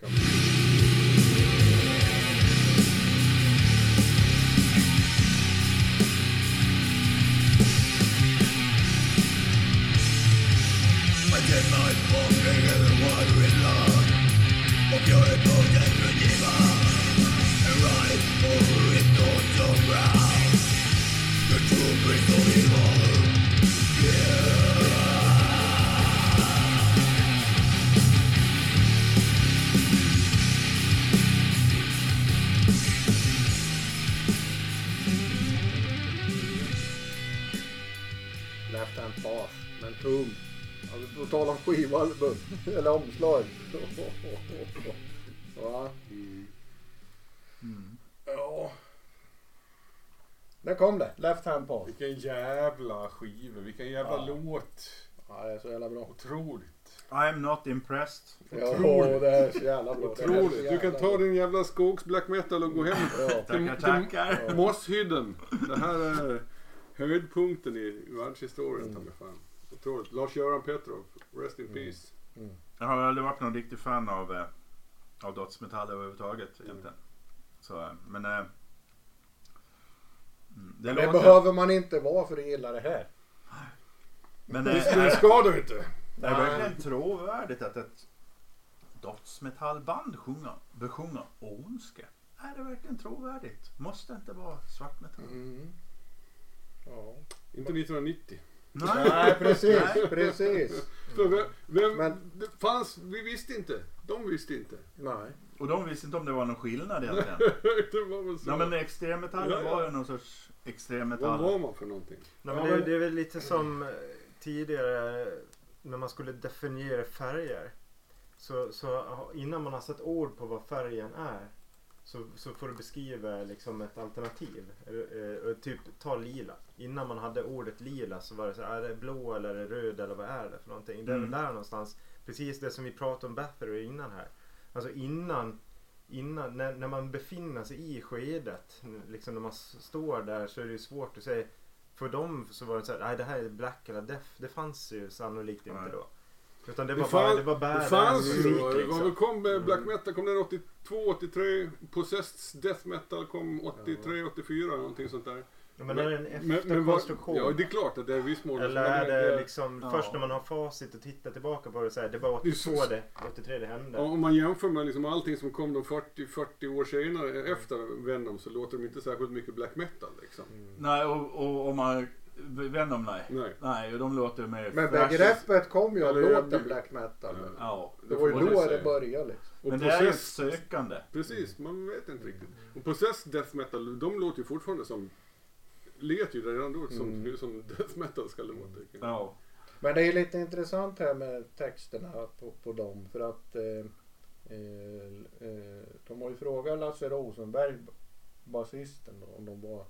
Left hand pass. Men tung. På tal om skivalbum. Eller omslag. Va? Ja. Där kom det. Left hand pass. Vilken jävla skiva, vilken jävla Ja. låt. Ja, det är så jävla bra. Otroligt. I'm not impressed. Ja, Otroligt. det är så jävla bra. Otroligt. Du kan jävla ta din jävla skogs black metal och gå hem Ja. Tackar, tackar. Mosshydden. Det här är höjdpunkten i världshistorien. Mm. ta mig fan. Otroligt. Lars-Göran Petrov, rest in peace. Jag har aldrig varit någon riktig fan av, eh, av dödsmetall överhuvudtaget egentligen. Så, eh, men... Mm, det Men det behöver man inte vara för att gilla det här. Men Det, eh, det ska du inte. det är verkligen trovärdigt att ett dödsmetallband sjunger, besjunger ondska. Är det verkligen trovärdigt? Måste inte vara svartmetall. Mm. Ja. Inte 1990. Nej, precis. Nej. Precis. För vem, vem, Men- det fanns, vi visste inte. De visste inte. Nej. Och de visste inte om det var någon skillnad egentligen. det var väl så. Ja men extremmetallen Ja, ja. var ju någon sorts Vad extremmetall. var man för någonting? Nej, Ja, men det, men- det är väl lite som eh, tidigare när man skulle definiera färger. Så, så ha- innan man har satt ord på vad färgen är så, så får du beskriva liksom ett alternativ. Eh, eh, typ ta lila. Innan man hade ordet lila så var det så här, är det blå eller är det röd eller vad är det för någonting? Det är väl Mm. där någonstans. Precis det som vi pratade om Bathory innan här. Alltså innan, innan när, när man befinner sig i skedet, liksom när man står där så är det ju svårt att säga för dem så var det så här, nej det här är black eller death. Det fanns ju sannolikt inte Nej. då. Utan det Det, var fan, bara, det var det badass fanns ju. Det liksom. kom med Black Metal kom den 82, 83. Possessed Death Metal kom 83, 84 någonting sånt där. Ja, men är det en Men- men efterkonstruktion? Ja det är klart att det är viss mån. Eller men är det liksom Ja. först när man har facit och tittar tillbaka på det så här, det var 82 Det det, 83 det hände. Ja, om man jämför med liksom allting som kom de 40, 40 år senare efter Venom så låter de inte särskilt mycket black metal liksom. Nej och, och om man... Venom nej. Nej. Nej och de låter mer Men begreppet kom ju av Eller- låten black metal. Ja. Det var ju då det började liksom. Och Men det är ju sökande. Precis, man vet inte riktigt. Och Possessed Death Metal, de låter ju fortfarande som Lät ju redan då som, Mm. som death metal ska låta. Ja. Men det är lite intressant här med texterna på, på dem för att eh, eh, eh, de har ju frågat Lasse Rosenberg, basisten, då, om de var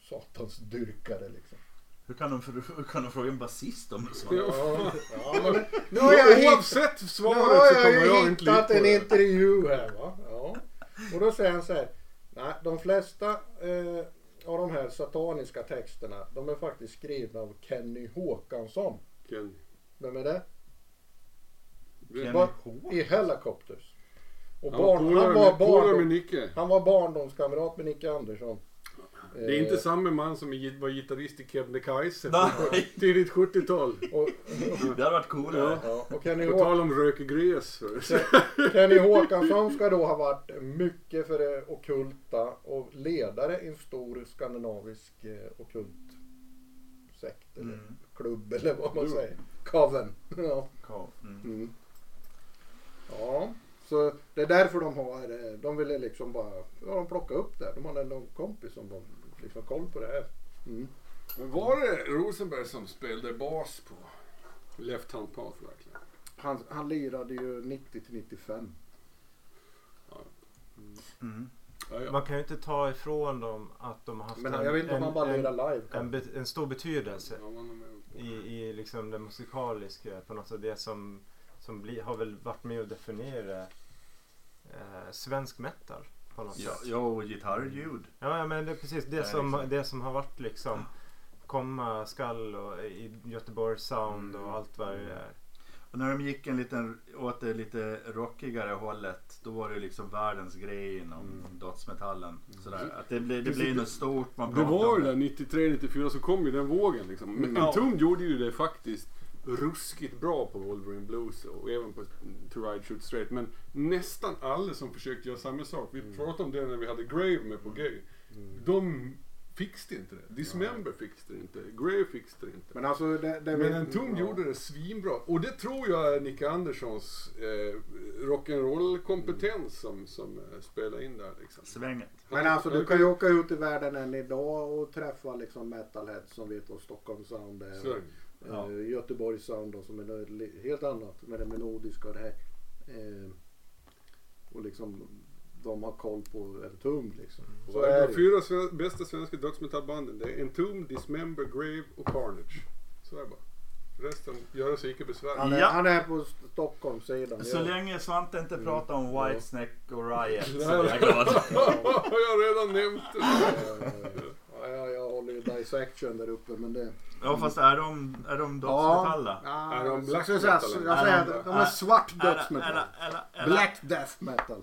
satans dyrkare liksom. Hur kan de, hur kan de fråga en basist om det så? Ja. Ja, men nu har jag hittat, Oavsett nu svaret har så jag kommer ju jag inte hittat en intervju här va. Ja. Och då säger han så här. Nej, de flesta eh, av de här sataniska texterna de är faktiskt skrivna av Kenny Håkansson. Ken. Vem är det? Kenny Håkansson? I Helicopters. Och barn, han, var med- polare med barndom, han var barndomskamrat med Nicke Andersson. Det är inte samma man som var gitarrist i Kebnekaise tidigt 70-tal. Och, Det hade varit coolare. ja, och Kenny, På tal om rökgräs. Kenny Håkansson ska då ha varit mycket för det ockulta och ledare i en stor skandinavisk eh, ockult sekt eller Mm. klubb eller vad man säger. Coven. Ja. Mm. Mm. ja, så det är därför de har, eh, de ville liksom bara, ja de plockade upp det. De hade någon kompis som var liksom koll på det här. Mm. Men var det Rosenberg som spelade bas på Left Hand Path verkligen? Han, han lirade ju 90 till 95. Mm. Ja, ja. Man kan ju inte ta ifrån dem att de har haft Men en, en, en, en stor betydelse i, i liksom det musikaliska på något sätt. Det som, som bli, har väl varit med och definiera eh, svensk metal på något Ja, sätt. ja, och gitarrljud. Ja, men det är precis det, Ja, som, liksom. det som har varit liksom komma skall och i Göteborg sound Mm. och allt vad det är. Och när de gick en liten, åt det lite rockigare hållet då var det liksom världens grej inom dödsmetallen. Sådär. Att det blir, det blir något stort man Det var ju där 93-94 så kom ju den vågen liksom. Men Mm. Ja. Entombed gjorde ju det faktiskt ruskigt bra på Wolverine Blues och även på To Ride Shoot Straight. Men nästan alla som försökte göra samma sak. Vi pratade om det när vi hade Grave med på Gay. De fixade inte det. Dismember fixade det inte. Grave fixade det inte. Men alltså det, det Men Entombed gjorde det svinbra. Och det tror jag är Nicke Anderssons eh, rock'n'roll kompetens som, som eh, spelar in där liksom. Svänget. Men alltså du kan ju åka ut i världen än idag och träffa liksom metalheads som vet vad Stockholm Sound är. Så, Ja. Eh, Göteborgs sound då, som är något helt annat med det melodiska och det här. Eh, och liksom de har koll på en tum liksom. Så Vad är de fyra sven- bästa svenska dödsmetallbanden? Det är Entomb, Dismember, Grave och Carnage. Så är det bara. Resten göra sig icke besvär. Han är, Ja. han är på Stockholmssidan. Så Ja. länge Svante inte pratar om Ja. Whitesnake och Riot så är jag glad. jag har redan nämnt det. Ja, ja, ja, jag håller ju dissection där uppe men det... Ja fast är de, är de dödsmetall då? Ja, Är de black metal, Jag säger de- de är svart dödsmetall. Black death metal.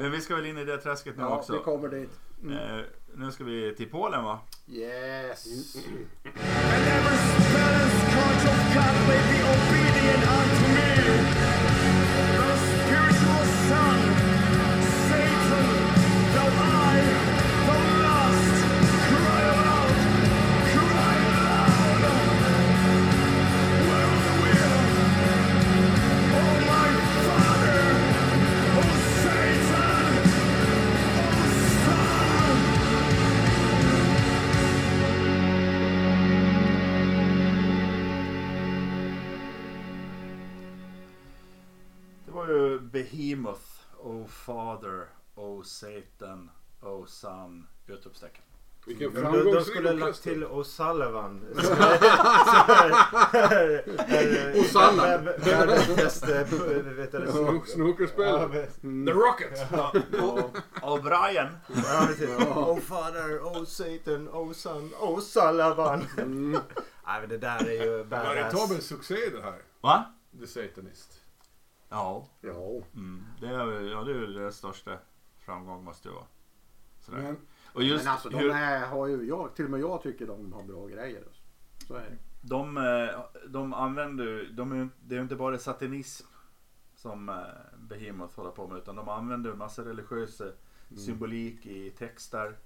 Men vi ska väl in i det träsket nu ja vi också. kommer dit. Mm. Eh, nu ska vi till Polen va? Yes. And Father, Oh Satan, Oh Son, utropstecken. Vilken De, de framgångsrik skulle lagt till O'Sullivan. O'Sullivan. Världens bästa Snookerspelare. Bäst. The Rockets. Ja, och, Brian. Oh father, oh Satan, oh son, oh Sullivan. Nej men det där är ju Veritabel badass. succé det här. Va? The Satanist. Ja. Ja. Mm. Det, är, ja, det är största framgång måste det vara. Sådär. Men och just Men alltså de hur är, har ju, jag, till och med jag tycker de har bra grejer. Så är det. de, eh, de använder de är, det är ju inte bara satanism som eh, Behemoth håller på med utan de använder massa religiös eh, symbolik i texter,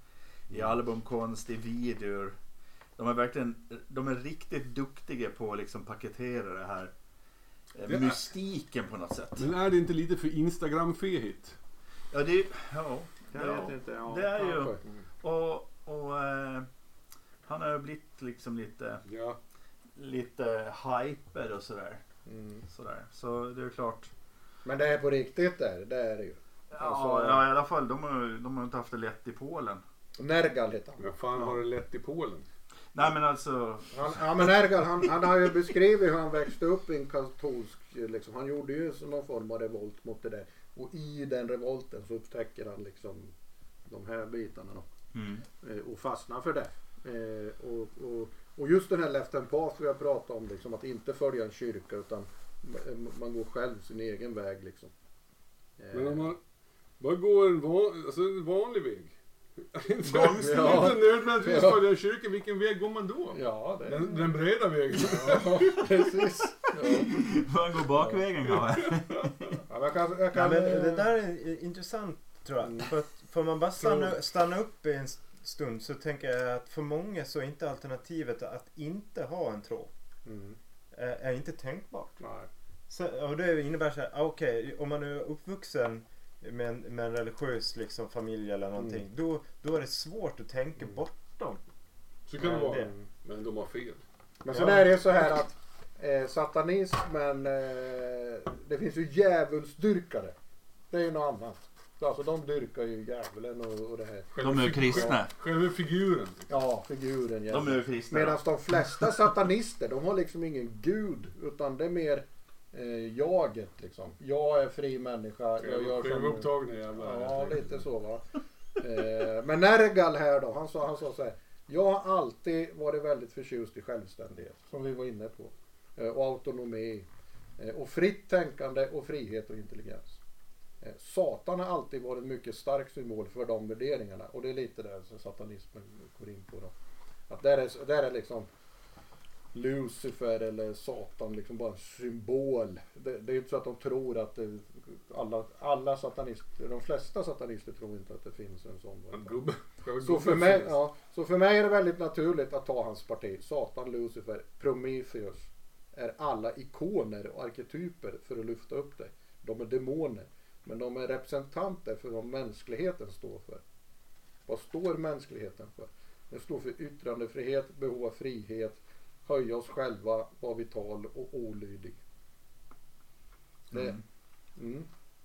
i albumkonst, i videor. De är verkligen, de är riktigt duktiga på att liksom paketera det här mystiken på något sätt. Men är det inte lite för Instagram-fehigt? Ja, det, ja, Jag ja, vet inte. Ja, det är ju, och, och eh, han har ju blivit liksom lite, Ja. lite hyper och sådär. Mm. sådär. Så det är klart. Men det är på riktigt där. Det är det ju. Ja, Alltså- ja i alla fall. De har, de har inte haft det lätt i Polen. Nergal heter han. Men fan har det lätt i Polen? Nej men alltså. han ja men Nergal han, han har ju beskrivit hur han växte upp i en katolsk, liksom, han gjorde ju så någon form av revolt mot det där. Och i den revolten så upptäcker han liksom de här bitarna då. Mm. Eh, och fastnar för det. Eh, och, och, och just den här left hand path vi har pratat om, liksom, att inte följa en kyrka utan man går själv sin egen väg liksom. Eh, Men om man bara går en, van, alltså en vanlig väg. Inte Gångsten. inte nödvändigtvis Ja. följa en kyrka. Vilken väg går man då? Ja, det Den, den breda vägen. Ja, precis. Ja. Man går bakvägen kanske. Ja, men jag kan, jag Ja, kan, men det där är intressant tror jag. För att får man bara stanna, stanna upp i en stund så tänker jag att för många så är inte alternativet att inte ha en tro. Mm. Är, är inte tänkbart. Nej. Så, och det innebär så här, ah, okej, om man är uppvuxen med en, med en religiös liksom, familj eller någonting. Mm. Då, då är det svårt att tänka bortom. Så kan det Ja, vara. det. Men de har fel. Men sen är det ju så här att eh, satanismen, eh, det finns ju djävulsdyrkare. Det är ju något annat. Alltså de dyrkar ju djävulen och, och det här. De är ju kristna. Själva figuren. Ja, figuren. De är ju kristna. Medan de flesta satanister, de har liksom ingen gud. Utan det är mer eh, jaget liksom. Jag är fri människa. Jag gör som... Självupptagna jävlar. Ja, lite så va. Eh, men Nergal här då, han sa, han sa så här. Jag har alltid varit väldigt förtjust i självständighet, som vi var inne på. Eh, och autonomi. Eh, och fritt tänkande och frihet och intelligens. Satan har alltid varit en mycket stark symbol för de värderingarna. Och det är lite där som satanismen går in på då. Att där är, där är liksom Lucifer eller Satan liksom bara en symbol. Det, det är inte så att de tror att det, alla, alla satanister, de flesta satanister tror inte att det finns en sån. En gubbe. Så för, mig, ja, så för mig är det väldigt naturligt att ta hans parti. Satan, Lucifer, Prometheus är alla ikoner och arketyper för att lyfta upp det. De är demoner. Men de är representanter för vad mänskligheten står för. Vad står mänskligheten för? Den står för yttrandefrihet, behov av frihet, höja oss själva, vara vital och olydig. Det, Mm. mm.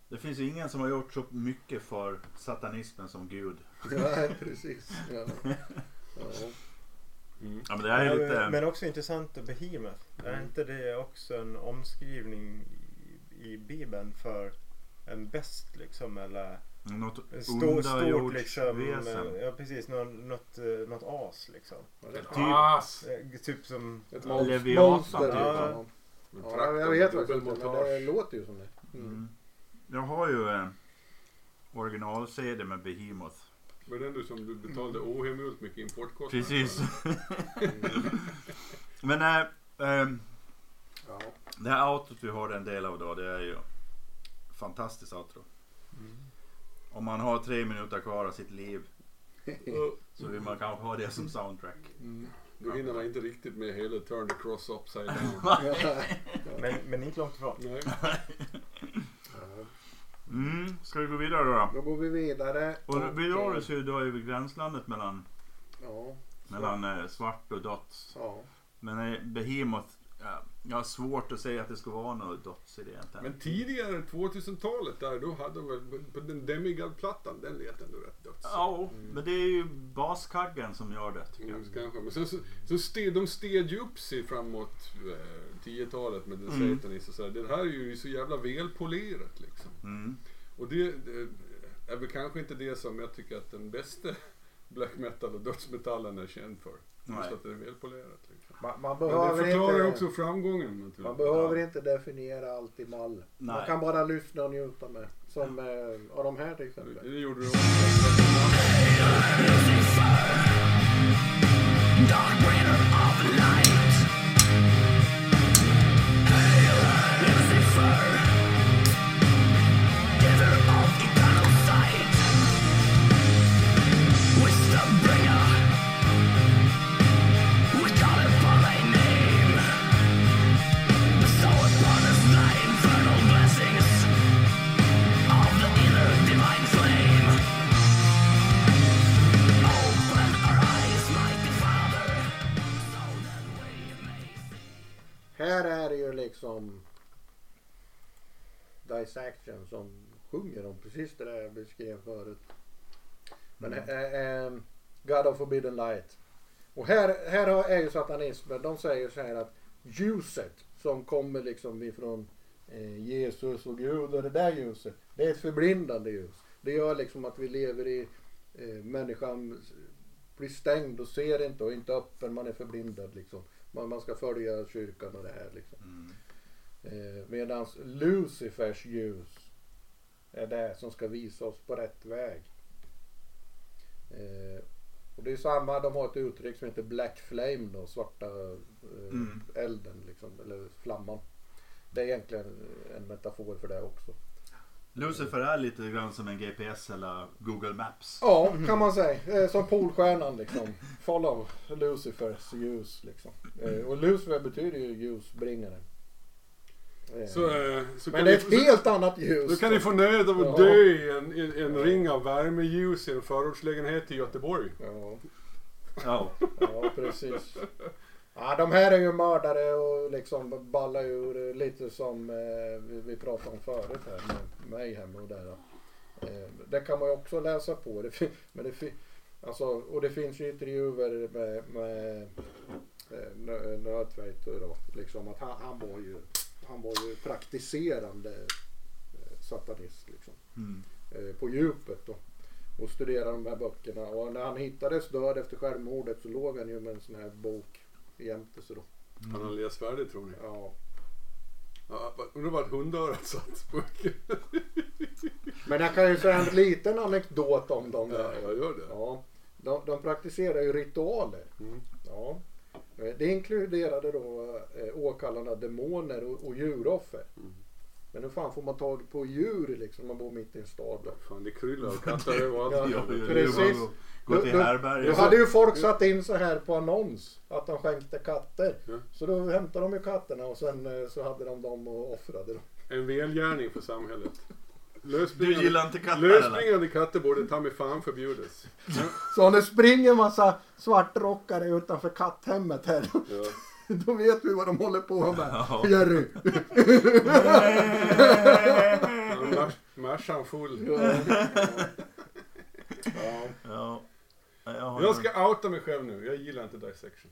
Det finns ju ingen som har gjort så mycket för satanismen som Gud. Nej, precis. Ja. Ja. Ja, men det är Men- lite... Men också intressant att Behemoth. Är inte det också en omskrivning i, i Bibeln för en best liksom? Eller Något en stor, stort liksom. eh, Ja precis, något, något, eh, något as liksom. Typ- As! Eh, Typ som... Ett Leviathan, monster. typ. Ja. Ja, jag vet faktiskt inte, men det låter ju som det. Mm. Mm. Jag har ju eh, original-CD med Behemoth. Var det den du som du betalade ohemult mycket importkostnader Precis. Men äh, ähm, Ja. det här outrot vi har en del av då, det är ju fantastiskt outro. Om man har tre minuter kvar av sitt liv så vill man kanske ha det som soundtrack. Mm. Då hinner man inte riktigt med hela Turn the Cross Upside Down. Men, men inte långt ifrån. Nej. Mm, ska vi gå vidare då? då? Går vi vidare. Och vi rör oss ju då över gränslandet mellan, Ja. mellan eh, svart och dots. Ja. Men eh, Behemoth, ja, jag har svårt att säga att det ska vara något dots i det egentligen. Men tidigare, 2000-talet där, då hade de väl på den Demigod-plattan, den lät ändå rätt döds. Ja, men det är ju baskaggen som gör det tycker jag. Mm, kanske. Men sen så, så steg, de steg ju upp sig framåt eh, 10-talet med The Mm. Satanist och sådär. Det här är ju så jävla välpolerat liksom. Mm. Och det, det är väl kanske inte det som jag tycker att den bästa black metal och dödsmetallen är känd för. Just Nej. att det är välpolerat. Liksom. Man, man Men det behöver förklarar inte... också framgången naturligtvis. Man behöver inte definiera allt i mall. Man Nej. kan bara lyssna och njuta med. Som eh, av de här till exempel. Det gjorde du också. Här liksom Dissection som sjunger om precis det där jag beskrev förut. Men Mm. eh, eh, God of Forbidden Light. Och här, här är ju satanismen, de säger så här att ljuset som kommer liksom ifrån eh, Jesus och Gud och det där ljuset. Det är ett förblindande ljus. Det gör liksom att vi lever i eh, människan blir stängd och ser inte och inte öppen. Man är förblindad liksom. Man, man ska följa kyrkan och det här liksom. Mm. Eh, Medan Lucifers ljus är det som ska visa oss på rätt väg. Eh, och det är samma, de har ett uttryck som heter Black Flame då, svarta eh, Mm. elden liksom, eller flamman. Det är egentligen en metafor för det också. Lucifer är lite grann som en GPS eller Google Maps. Ja, kan man säga. Som Polstjärnan liksom. Follow Lucifers ljus liksom. Och Lucifer betyder ju ljusbringare. Så, eh, så Men det är ett få- helt annat ljus. Då kan ni få nöjet av att Ja. dö i en, i en ring av värmeljus i en förortslägenhet i Göteborg. Ja, Ja. ja precis. Ja, de här är ju mördare och liksom ballar ur lite som eh, vi, vi pratade om förut här med mig hemma och där. Eh, det kan man ju också läsa på. Det, fin- men det, fin- alltså, och det finns ju intervjuer med, med eh, Nö- Nödtveit då. Liksom att han, han, var ju, han var ju praktiserande eh, satanist liksom. Mm. eh, på djupet då. Och studerade de här böckerna. Och när han hittades död efter självmordet så låg han ju med en sån här bok jämte sig då. Han har läst färdigt tror ni? Ja. Ja, undrar vart hundörat satt. Men jag kan ju säga en liten anekdot om dem Ja, där. jag gör det. Ja. De, de praktiserar ju ritualer. Mm. Ja. Eh, Det inkluderade då eh, åkallande demoner och, och djuroffer. Mm. Men hur fan får man tag på djur liksom? Man bor mitt i en stad då. Fan det kryllar av katter överallt. Ja, Ja, är precis. Gå till härbärget. Då hade ju folk satt in så här på annons att de skänkte katter. Ja. Så då hämtade de ju katterna och sen eh, så hade de dem och offrade dem. En välgärning för samhället. Du gillar inte katter eller? Lösspringande katter borde ta mig fan förbjudas. Så om det springer en massa svartrockare utanför katthemmet här. Ja. Då vet vi vad de håller på med. Ja. Jerry. Mars- Marsan full. Ja. Ja. Ja. Jag, ska outa mig själv nu. Jag gillar inte dissection.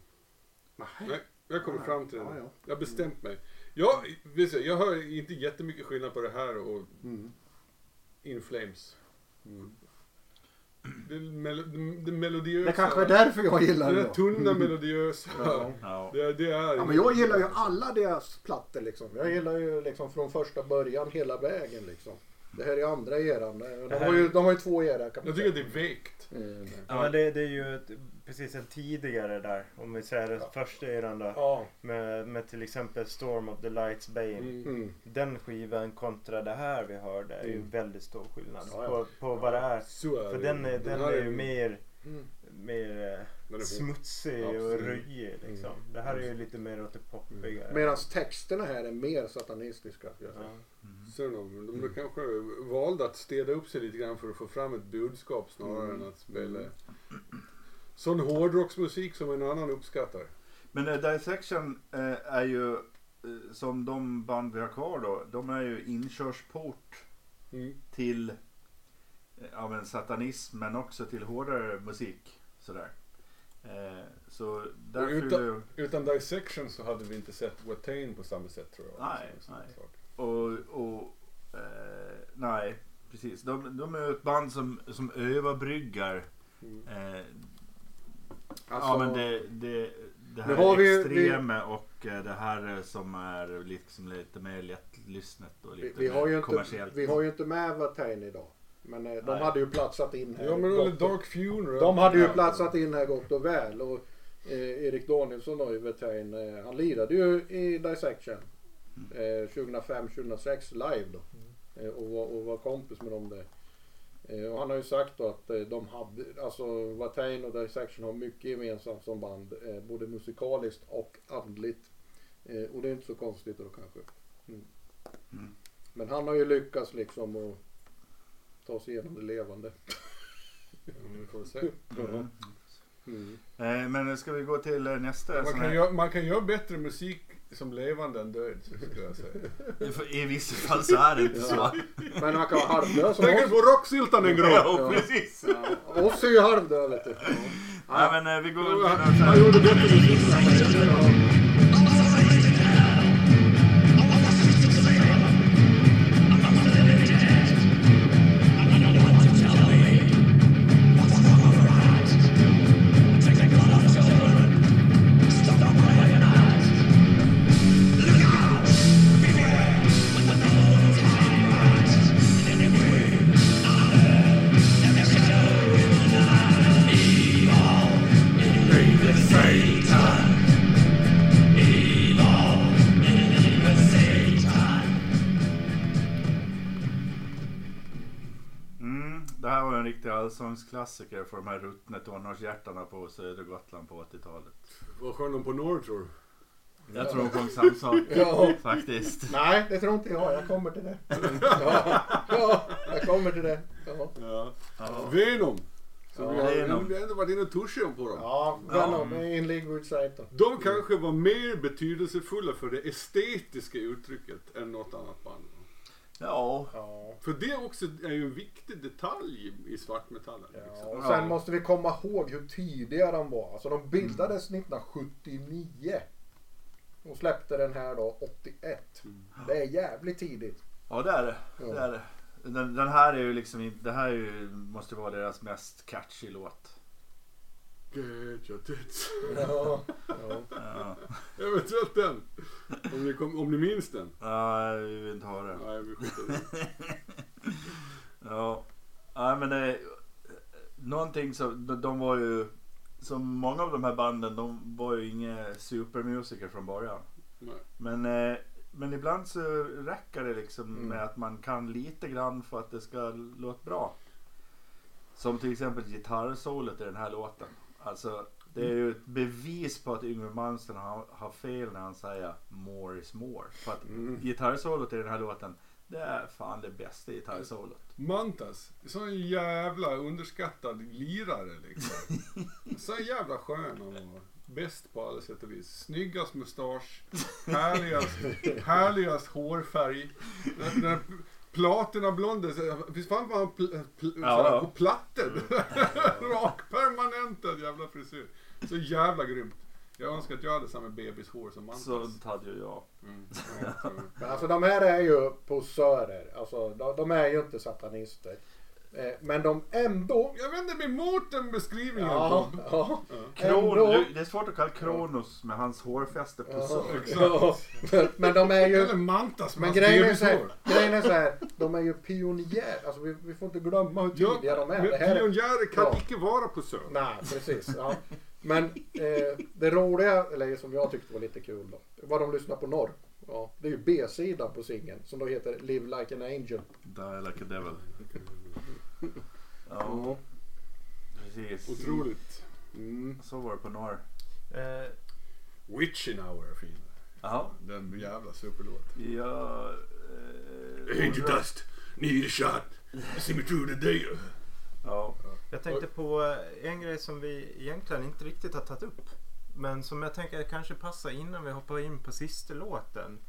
Nej. Nej, jag kommer fram till det. Ja, ja. Jag har bestämt mig. Jag, visst, jag hör inte jättemycket skillnad på det här och Mm. In Flames. Det, melo, det melodiösa. Det kanske är därför jag gillar Det det. tunna melodiösa. Ja. Ja. Det, det är... Ja, men jag gillar ju alla deras plattor liksom. Jag gillar ju liksom från första början hela vägen liksom. Det här är andra eran. De har ju, de har ju två era Jag tycker att det är vekt. Mm. Ja, men det, det är ju ett, precis en tidigare där. Om vi säger den första eran då. Ja. Med, med till exempel Storm of the Lights Bane. Mm. Den skivan kontra det här vi hörde är ju Mm. väldigt stor skillnad Ja, ja. på, på vad det är. Är För det. den är, den här är ju mer, Mm. mer eh, Den smutsig och röjig liksom. Det här är ju lite mer åt det poppigare. Medan texterna här är mer satanistiska. jag. Ja. Så de, de kanske valde att städa upp sig lite grann för att få fram ett budskap snarare Mm. än att spela sån hårdrocksmusik som en annan uppskattar. Men uh, Dissection eh, är ju eh, som de band vi har kvar då. De är ju inkörsport Mm. till eh, ja, men satanism men också till hårdare musik. Sådär. Eh, så därför utan, utan Dissection så hade vi inte sett Watain på samma sätt tror jag. Nej, nej. Och, och eh, nej, precis. De, de är ett band som, som överbryggar Mm. eh, Alltså, ja, men det, det, det här har vi- extrema och eh, det här som är liksom lite mer lättlyssnat och vi, lite vi, har ju mer inte, kommersiellt. vi har ju inte med Watain idag. Men eh, de Nej. hade ju platsat in här. Ja men gott eller och- Dark Funeral. De hade ju platsat in här gott och väl. Och eh, Erik Danielsson då i Watain, eh, han lirade ju i Dissection. Eh, 2005-2006 live då. Eh, och, var, och var kompis med dem där. Eh, och han har ju sagt då att eh, de hade, alltså Watain och Dissection har mycket gemensamt som band. Eh, både musikaliskt och andligt. Och det är inte så konstigt då kanske. Mm. Mm. Men han har ju lyckats liksom att ta sig igenom det levande. Vi får se. Mm. Mm. Eh, men ska vi gå till nästa? Man kan, här- göra, man kan göra bättre musik som levande än död skulle jag säga. För I vissa fall så är det inte så. Men han kan vara halvdöd som Tänker oss. på rocksyltan en gång. Ja, precis. Ja, oss är ju halvdöda vet du. Nej, men eh, vi går Han gjorde bättre musik. Allsångsklassiker för de här ruttna tonårshjärtarna på södra Gotland på 80-talet. Vad sjöng de på norr tror du? Jag tror de sjöng samma sak Ja. faktiskt. Nej, det tror inte jag. Jag kommer till det. Ja, ja jag kommer till det. Ja, Ja. Ja. Venom. Så Ja, vi, har, Venom. vi har ändå varit inne och touchat på dem. ja Venom in League with Satan. De kanske var mer betydelsefulla för det estetiska uttrycket än något annat band. Ja, Ja. För det också är ju en viktig detalj i svartmetallen. Ja, Liksom. och sen måste vi komma ihåg hur tidiga de var. Alltså de bildades 1979. Och släppte den här då 81. Det är jävligt tidigt. ja det är det. Ja. det, är det. Den, den här är ju liksom inte- det här är ju, måste vara deras mest catchy låt. Get your tits. Ja, ja. Ja, Eventuellt den. Om ni, kom, om ni minns den. ja vi vill inte ha det. Nej, vi skiter i det. Ja, nej men det, någonting som, de, de var ju, som många av de här banden, de var ju inga supermusiker från början. Nej. Men, eh, men ibland så räcker det liksom Mm. med att man kan lite grann för att det ska låta bra. Som till exempel gitarrsolot i den här låten. Alltså det är ju ett bevis på att Yngwie Malmsteen har, har fel när han säger more is more. För att Mm. gitarrsolot i den här låten, det är fan det bästa gitarrsolot. Mantas, sån jävla underskattad lirare liksom. Så jävla skön han var. Bäst på alla sätt och vis. Snyggast mustasch. Härligast, härligast hårfärg. Den, den platina blonde. Visst fan var han pl, pl, Ja, på plattor? Rak permanentad jävla frisyr. Så jävla grymt. Jag önskar att jag hade samma bebishår som Mantas. Så hade ju jag. Mm. Men alltså de här är ju posörer. Alltså de, de är ju inte satanister. Eh, Men de ändå... Jag vänder mig mot den beskrivningen. Ja, ja. Kron, Ändå- det är svårt att kalla Kronos med hans hårfäste på Ja, så. ja. Men- Men de är ju... Eller Mantas Men grejen är, så här, grejen är så här, de är ju pionjärer. Alltså vi, vi får inte glömma hur Ja, tidiga de är. är- pionjärer kan Ja. icke vara på sön. Nej, precis. Ja. Men eh, det roliga, eller som jag tyckte var lite kul då, var de lyssnade på norr. Ja, det är ju B-sidan på singeln som då heter Live Like an Angel. Die like a devil. Ja, precis. Otroligt. Mm. Så var det på norr. Eh, Witching Hour är fin. Ja. Den jävla superlåt. Ja... Eh, Angel dust, need a shot. See me through the day. Ja. Jag tänkte på eh, en grej som vi egentligen inte riktigt har tagit upp. Men som jag tänker kanske passar innan vi hoppar in på sista låten.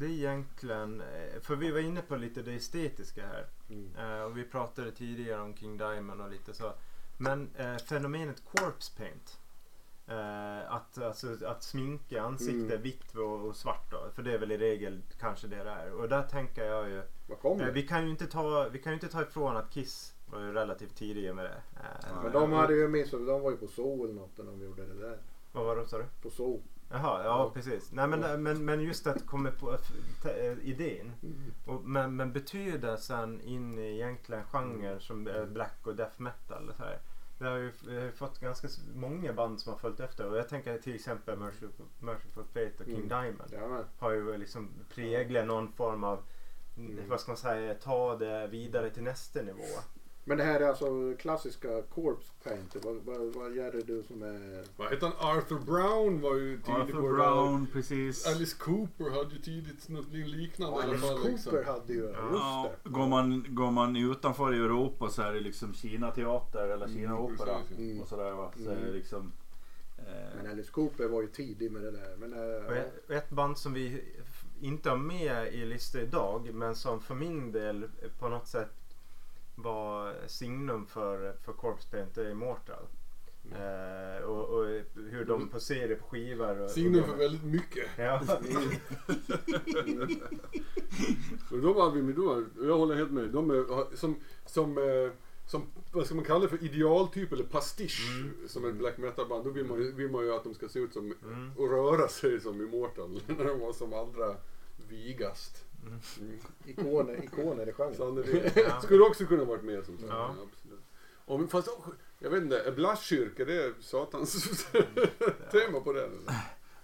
Det är egentligen, eh, för vi var inne på lite det estetiska här. Eh, och vi pratade tidigare om King Diamond och lite så. Men eh, fenomenet corpse paint. Eh, att, alltså, att sminka ansikte Mm. vitt och, och svart då. För det är väl i regel kanske det det är. Och där tänker jag ju. Eh, vi, kan ju inte ta, vi kan ju inte ta ifrån att Kiss var ju relativt tidiga med det. Eh, Men de hade ju missat, de var ju på Zoo eller något när de gjorde det där. Vad var det sa du? På Zoo. Jaha, ja precis. Nej, men, men, men just att komma på t- eh, idén. Och, men, men betyder sen in i egentligen genren som eh, black och death metal. Så här. Det har ju vi har ju fått ganska många band som har följt efter. Och jag tänker till exempel Merciful, Merciful Fate och King Mm. Diamond. Ja. Har ju liksom präglat någon form av, Mm. vad ska man säga, ta det vidare till nästa nivå. Men det här är alltså klassiska corpse paint. Vad, vad, vad gör det du som är... Vad heter han? Arthur Brown var ju tidigt Arthur Brown, där. precis. Alice Cooper hade ju tidigt något liknande i alla Alice fall. Cooper liksom. hade ju... Ja, Just det. går, man, går man utanför Europa så är det liksom Kina teater eller Mm, Kina opera precis, ja. och sådär va. Så är det Mm. liksom... Eh, Men Alice Cooper var ju tidig med det där. Men, eh, ett, ett band som vi inte har med i listan idag men som för min del på något sätt var signum för, för Corpse är Immortal. Eh, och, och hur de poserar på skivor. Och, Signum för väldigt mycket. Ja. Och då var vi med då, jag håller helt med. De är som, som, eh, som, vad ska man kalla det för, idealtyp eller pastisch som ett black metal band. Då vill man, ju- vill man ju att de ska se ut som, Mm. och röra sig som Immortal. När de var som allra vigast. Mm. Ikoner, ikoner i genren. Sannerligen. Ja. Skulle också kunna varit med som sagt. Ja. Ja. absolut. Men fast, också, jag vet inte, är Blastkyrka det är satans tema på den?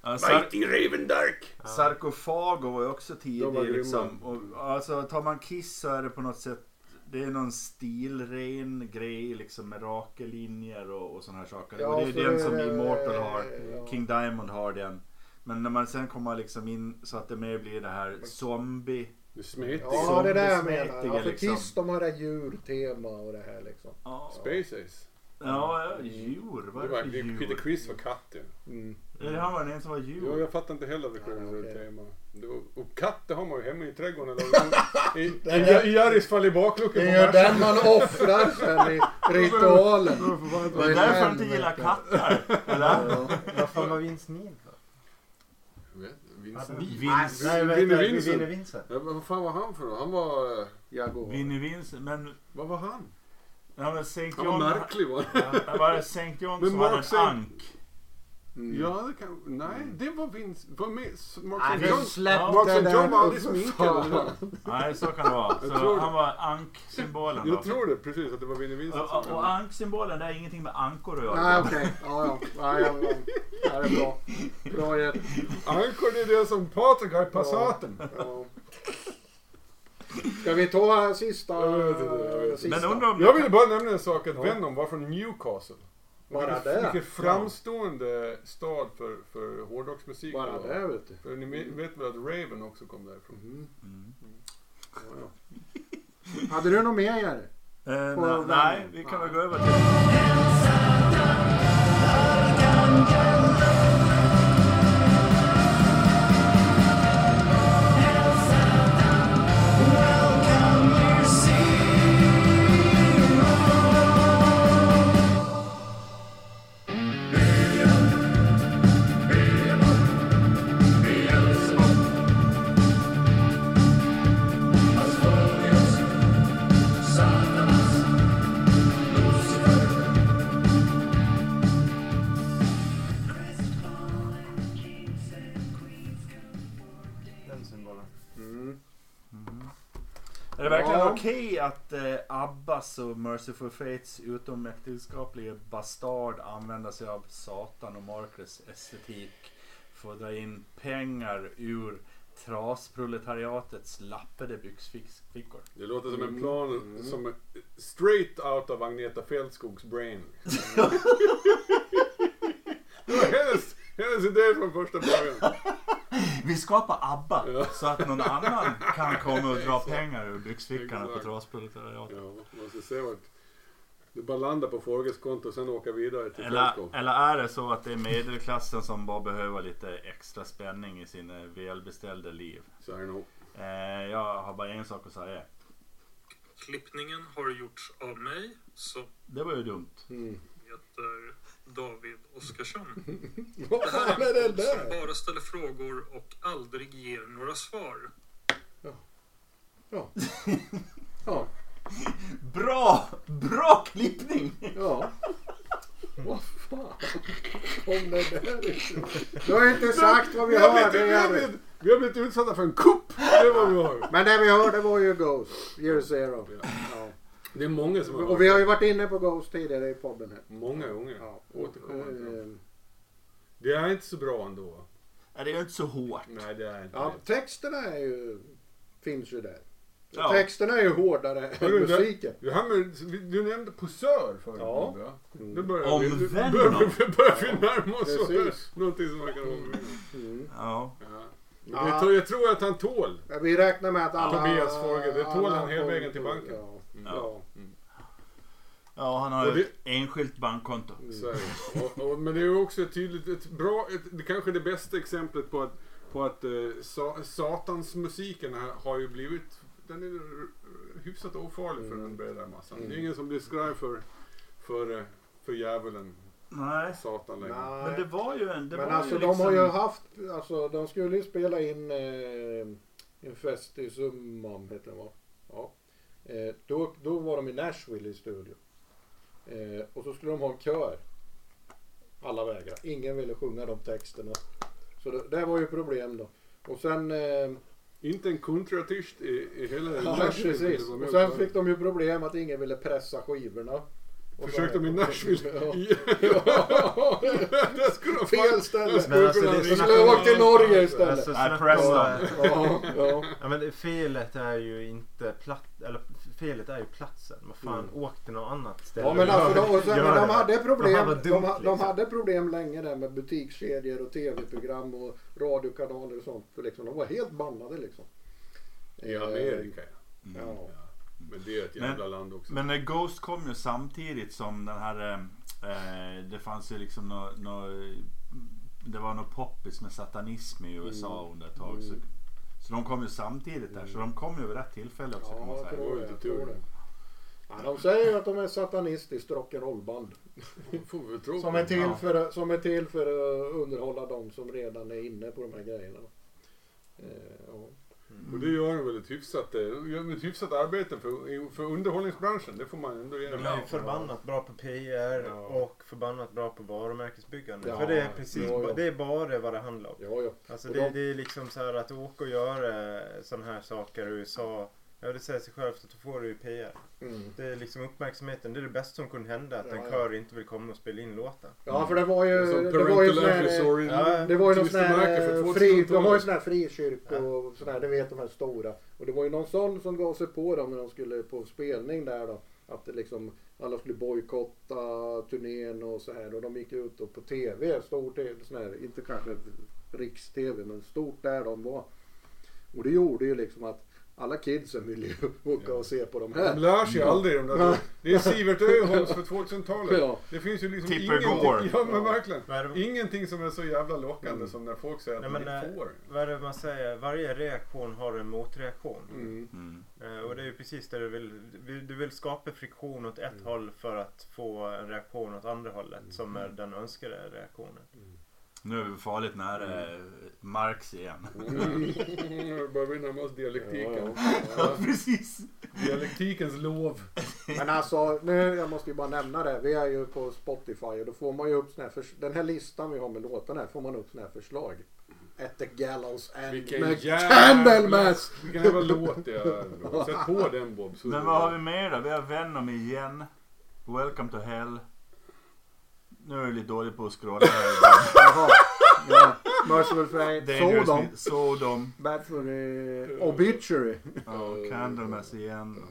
ja, Mighty Raven Dark! Sarkofago var ju också tidig liksom. Och, alltså tar man Kiss så är det på något sätt det är någon stilren grej liksom med raka linjer och, och sådana här saker. Ja, och det är den som Immortal har. ja. King Diamond har den. Men när man sen kommer liksom in så att det mer blir det här zombie. Det är smetigt. Ja, det där jag menar. smetiga, Ja, för liksom. Kiss de har det här djurtema och det här liksom. Ja, Space Ace. ja djur. Vad Det är det var, för Peter djur? Chris var katt ja. Mm. Eller han var den som var Jo, djur. jag fattar inte heller vilket Ja, ja, okej. tema. Var, och katt det har man ju hemma i trädgården. Eller, i, i, I Jerrys fall i bakluckan Det är ju den man offrar sen i ritualen. Det är därför du inte gillar katter. Eller? Ja. Vad fan var Vince Neil för? Jag vet inte, Vince Alltså. Vince, Nej, Vinnie. Vincent. Vinnie Vincent. Ja, vad fan var han för något? Han var... eh. Vinnie Vincent. Men, Vad var han? ja, men St. Han var John. märklig va? Ja, var det St. John Men som Mark hade en Saint- ank? Mm. Ja, det kan... Nej, det var Vince. Var med... Mark Nej, John. släppte Mark den John var aldrig sminkad. Nej, så kan det vara. Så tror det. han var ank-symbolen då. Jag tror det precis att det var Vinnie Vincent Och, och, och ank-symbolen det har ingenting med ankor att göra. Nej okej. Ja, ja. Ja, ja, ja. Ja, det är bra. Bra Gert. Ankor det är det som Patrik har i Passaten. Ja. Ska vi ta sista? Jag sista? Men undrar om Jag ville bara nämna en sak att Ja. Venom var från Newcastle. Bara det. Vilken framstående stad för, för hårdrocksmusik. Bara det vet du. För ni mm. vet väl att Raven också kom därifrån? Mm. Mm. Ja, ja. Hade du något mer Jerry? Eh, nej, nej, vi kan väl gå över till... Att eh, Abbas och Merciful Fates utomäktenskapliga bastard använder sig av Satan och mörkrets estetik för att dra in pengar ur trasproletariatets lappade byxfickor? Det låter som Mm. en plan som är straight out av Agneta Fältskogs brain. det var hennes, hennes idé från första början. Vi skapar ABBA Ja. så att någon annan kan komma och dra pengar ur byxfickorna på trasproletariatet. Ja, man måste se vart det bara landar på Forges konto och sen åka vidare till Eller, eller är det så att det är medelklassen som bara behöver lite extra spänning i sina välbeställda liv? Så är det nog. Eh, jag har bara en sak att säga. Klippningen har gjorts av mig som Det var ju dumt. heter David Oskarsson. Vad fan är det podd som där? bara ställer frågor och aldrig ger några svar. Ja. Ja. Bra! Bra klippning! Ja. Vad fan kom det där ifrån? Du har inte sagt vad vi hörde. vi har blivit, vi har blivit utsatta för en kupp! Det är vad vi har. Men det vi hörde var ju Ghost. Year Zero. Ja. Det är många som har Och vi har ju varit inne på Ghost tidigare i podden här. Många gånger. Ja. Återkommande. till dem. Eh, Det är inte så bra ändå. Ja, det är ju inte så hårt. Nej, det är inte Ja, det. texterna är ju, finns ju där. Ja. Texterna är ju hårdare än Hörru, det- musiken. Du, här med, du nämnde posör förut. Ja. Bobbe, va? Mm. Nu börjar vi, nu Venom. börjar vi, börjar vi närma oss Precis. någonting som man kan hålla med om. Mm. Ja. Ja. Men Ja. det tror- Jag tror att han tål. Ja, Vi räknar med att alla... Tobias Forge, det tål alla han hela kommer vägen till banken. Ja. Mm. Ja. Ja, han har Och det- ett enskilt bankkonto. Så är det. Och, och, men det är ju också ett tydligt, ett bra, ett, det kanske är det bästa exemplet på att, på att eh, sa, satansmusiken här har ju blivit, den är hyfsat ofarlig för den breda massan. Det är ingen som blir skraj för, för, eh, för djävulen, Nej. satan längre. Nej. Men det var ju en... Det Men var alltså ju de liksom... har ju haft, alltså de skulle ju spela in eh, Infest i Summam heter den va? Ja. Eh, då, då var de i Nashville i studio. Eh, och så skulle de ha en kör. Alla vägrade. Ingen ville sjunga de texterna. Så det, det var ju problem då. Och sen... Eh, Inte en countryartist i, i hela ja, precis. Och sen fick de ju problem att ingen ville pressa skivorna. Och Försökte i Nashville? Ja. Ja. det skulle de Fel ställe. Men alltså, det är ringa. Vi skulle ha åkt till Norge istället. Alltså, om- Ja, ja. Ja men felet är ju inte platt, eller felet är ju platsen. Vad fan, åk till något annat ställe. Ja men alltså de, och sen, Gör men de hade problem. De, dumt, ha- de liksom. hade problem länge där med butikskedjor och tv-program och radiokanaler och sånt. För liksom, de var helt bannade liksom. I Eh, Amerika ja. Ja. Men det är ett jävla land också. Men eh, Ghost kom ju samtidigt som den här... eh, Eh, det fanns ju liksom nå nå Det var något poppis med satanism i USA Mm. under ett tag. Så, så de kom ju samtidigt där. Så de kom ju vid rätt tillfälle också kan man Ja, säga. tror Jag tror det. Ja, de säger ju att de är satanistiskt rock'n'roll-band. Som är, till Ja. för, som är till för att underhålla de som redan är inne på de här grejerna. Eh, ja. Och det gör de väl ett hyfsat, eh, ett hyfsat arbete för, för underhållningsbranschen. Det får man ändå ge. De är ju förbannat bra på PR Ja. och förbannat bra på varumärkesbyggande. Ja, För det är precis ja, det är bara vad det handlar om. Ja, ja. Alltså det, de- det är liksom så här att åka och göra sådana här saker i USA. Ja det säger sig självt att då får du ju PR. Mm. Det är liksom uppmärksamheten. Det är det bästa som kunde hända. Att Ja, en ja. kör inte vill komma och spela in låtar. ja, för det var ju... Det var ju sån här. Ja, Det var ju någon sån här eh, fri, de har ju 2000-talet. sån här frikyrkor och sån här, det vet de här stora. Och det var ju någon sån som gav sig på dem när de skulle på spelning där då. Att det liksom, alla skulle bojkotta turnén och så här. Och de gick ut och på TV, stor TV, sån här, inte kanske riks-TV men stort där de var. Och det gjorde ju liksom att alla kidsen ville ju åka och se på de här. De lär sig aldrig de där. Ja. Det är Sivert Öholms för 2000-talet. Ja. Det finns ju liksom Tipper ingenting. Ja men verkligen. Det- Ingenting som är så jävla lockande som när folk säger att Nej, men, eh, får. Vad är det man säger? Varje reaktion har en motreaktion. Mm. Mm. Eh, Och det är ju precis det du vill. Du- Du vill skapa friktion åt ett håll för att få en reaktion åt andra hållet som är den önskade reaktionen. Nu är vi farligt nära eh, Marx igen. Nu börjar vi närma oss dialektiken. Ja, ja. Precis. Dialektikens lov. Men alltså, nu, jag måste ju bara nämna det. Vi är ju på Spotify och då får man ju upp såna här, förs- den här listan vi har med låtarna här får man upp såna här förslag. at the gallows and Vilken med jävla- Candlemass! Vilken jävla låt det är. Sätt på den Bob. så- Men vad har vi mer då? Vi har Venom igen. Welcome to hell. Nu är jag lite dålig på att scrolla här. Jaha. Ja. Merciful Fate. Dangerous Sodom. Me- Sodom. Bad for the obituary. Ja, Candlemass igen.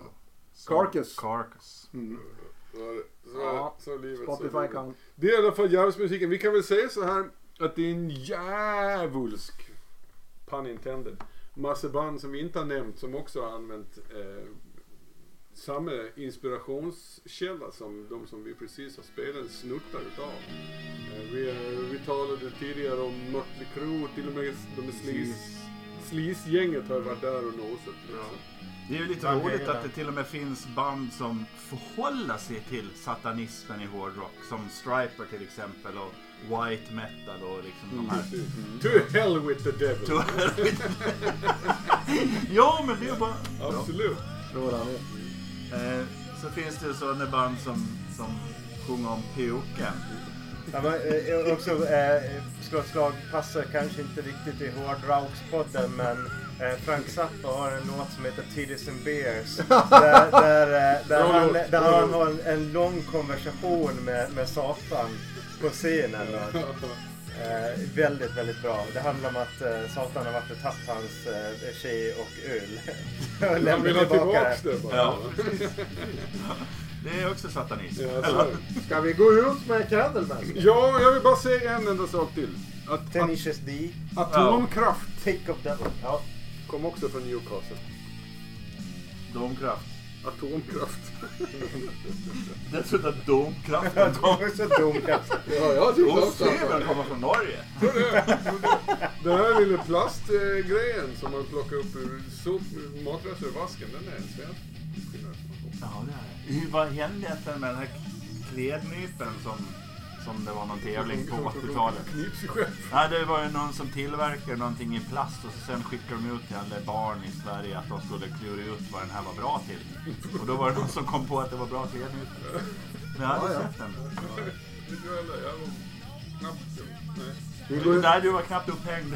Carcass. Carcass. Mm. Så, så, Ja, så livet, så Spotify livet. kan. Det är i alla fall djävulsmusiken. Vi kan väl säga så här att det är en djävulsk, pun intended, massa band som vi inte har nämnt som också har använt eh, samma inspirationskälla som de som vi precis har spelat snuttar utav. Eh, vi, vi talade tidigare om Mötley Crüe, till och med de Sleaze Sleaze-gänget har varit där och nosat. Liksom. Det är ju lite roligt att det till och med finns band som förhåller sig till satanismen i hårdrock. Som Striper till exempel och White Metal och liksom de här. To hell with the devil. To hell with ja men det är bara... Absolut. Han är. Eh, så finns det ju sådana band som, som sjunger om puken. Ja, men, eh, också eh, slå ett slag passar kanske inte riktigt i hårdrockspodden men eh, Frank Zappa har en låt som heter Titties and Beers. Där, där, eh, där, han, där han har en, en lång konversation med, med Satan på scenen. va. Eh, väldigt, väldigt bra. Det handlar om att eh, Satan har varit och tagit hans eh, tjej och öl. och Han lämnat tillbaka tillbaks det bara. Ja. Det är också satanism. Ja, så. Ska vi gå ut med Candlemass? Ja, jag vill bara säga en enda sak till. Att, Tenacious D. Atomkraft Take of Devil. Ja. kom också från Newcastle. Domkraft. Atomkraft. Det är sådär domkraften så dumt. Ja, jag tror också Ostfibern kommer från Norge. Den här lilla plastgrejen som man plockar upp ur sop- matrester ur vasken, den är en svensk skillnad. Ja, det är det. Hur- Vad hände egentligen med den här klädnypen som, som det var någon tävling på 80-talet? Knips sig själv. Nej, det var ju någon som tillverkade någonting i plast och så sen skickade de ut till alla barn i Sverige att de skulle klura ut vad den här var bra till. Och då var det någon som kom på att det var bra klädnypor. Men jag hade Ja, ja. sett den. Vet du eller? Jag var knappt... Nej. Vi går, Nej, du var knappt upphängd.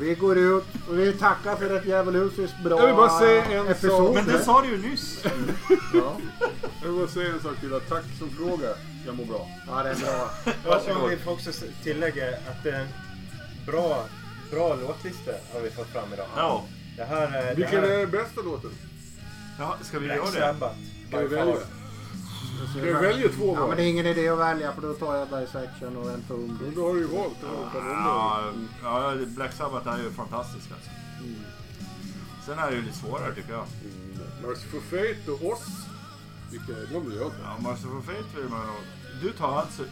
vi går ut och vi tackar för ett djävulhusiskt bra Jag vill bara säga en episod. Men det sa du ju nyss. Ja. Jag vill bara säga en sak till. att Tack som fråga. Jag mår bra. ja, det är bra. Och så vi får också tillägga att det är en bra, bra låtlista har vi fått fram idag. Ja. Det här är... Det Vilken här är bästa låten? ja, ska vi Black göra det? Sabbath. Ska vi välja? Ska vi välja två Ja, var? men det är ingen idé att välja för då tar jag Dissection och en tum. Då har du ju valt Ja, ja, Black Sabbath är ju fantastisk alltså. Sen är det ju lite svårare tycker jag. Merciful Fate och oss. Vilka glömde jag? Ja, Merciful Fate vill man. Du tar alltså...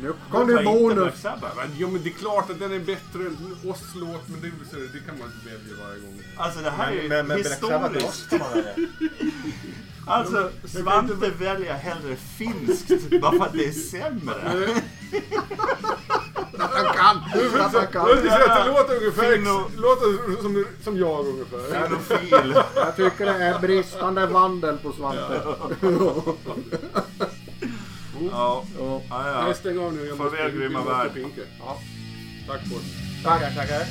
Nu kom det bonus. Men, jo men det är klart att den är bättre än oss-låt men det, är så- det kan man inte välja varje gång. Alltså det här är ju Men, men Black Sabbath historiskt. måste man ha det. Alltså Svante väljer hellre finskt bara för att det är sämre. Att han kan. Att han kan. Jag vill säga att det låter ungefär låter som, som jag ungefär. Finofil. Jag tycker det är bristande vandel på Svante. Ja, Ja. ja, ja. Nej, stäng av nu. Jag Farväl, måste, grymma värld. Ja. Tack på. Tackar, tackar.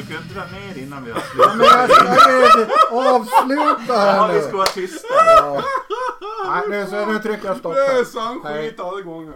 Du kan dra ner innan vi har Ja, men slutat. jag ska ju avsluta Ja, här vi ska nu. vara tysta. Ja. Nej, nu, så nu trycker jag stopp Det är här. sann skit alla gånger.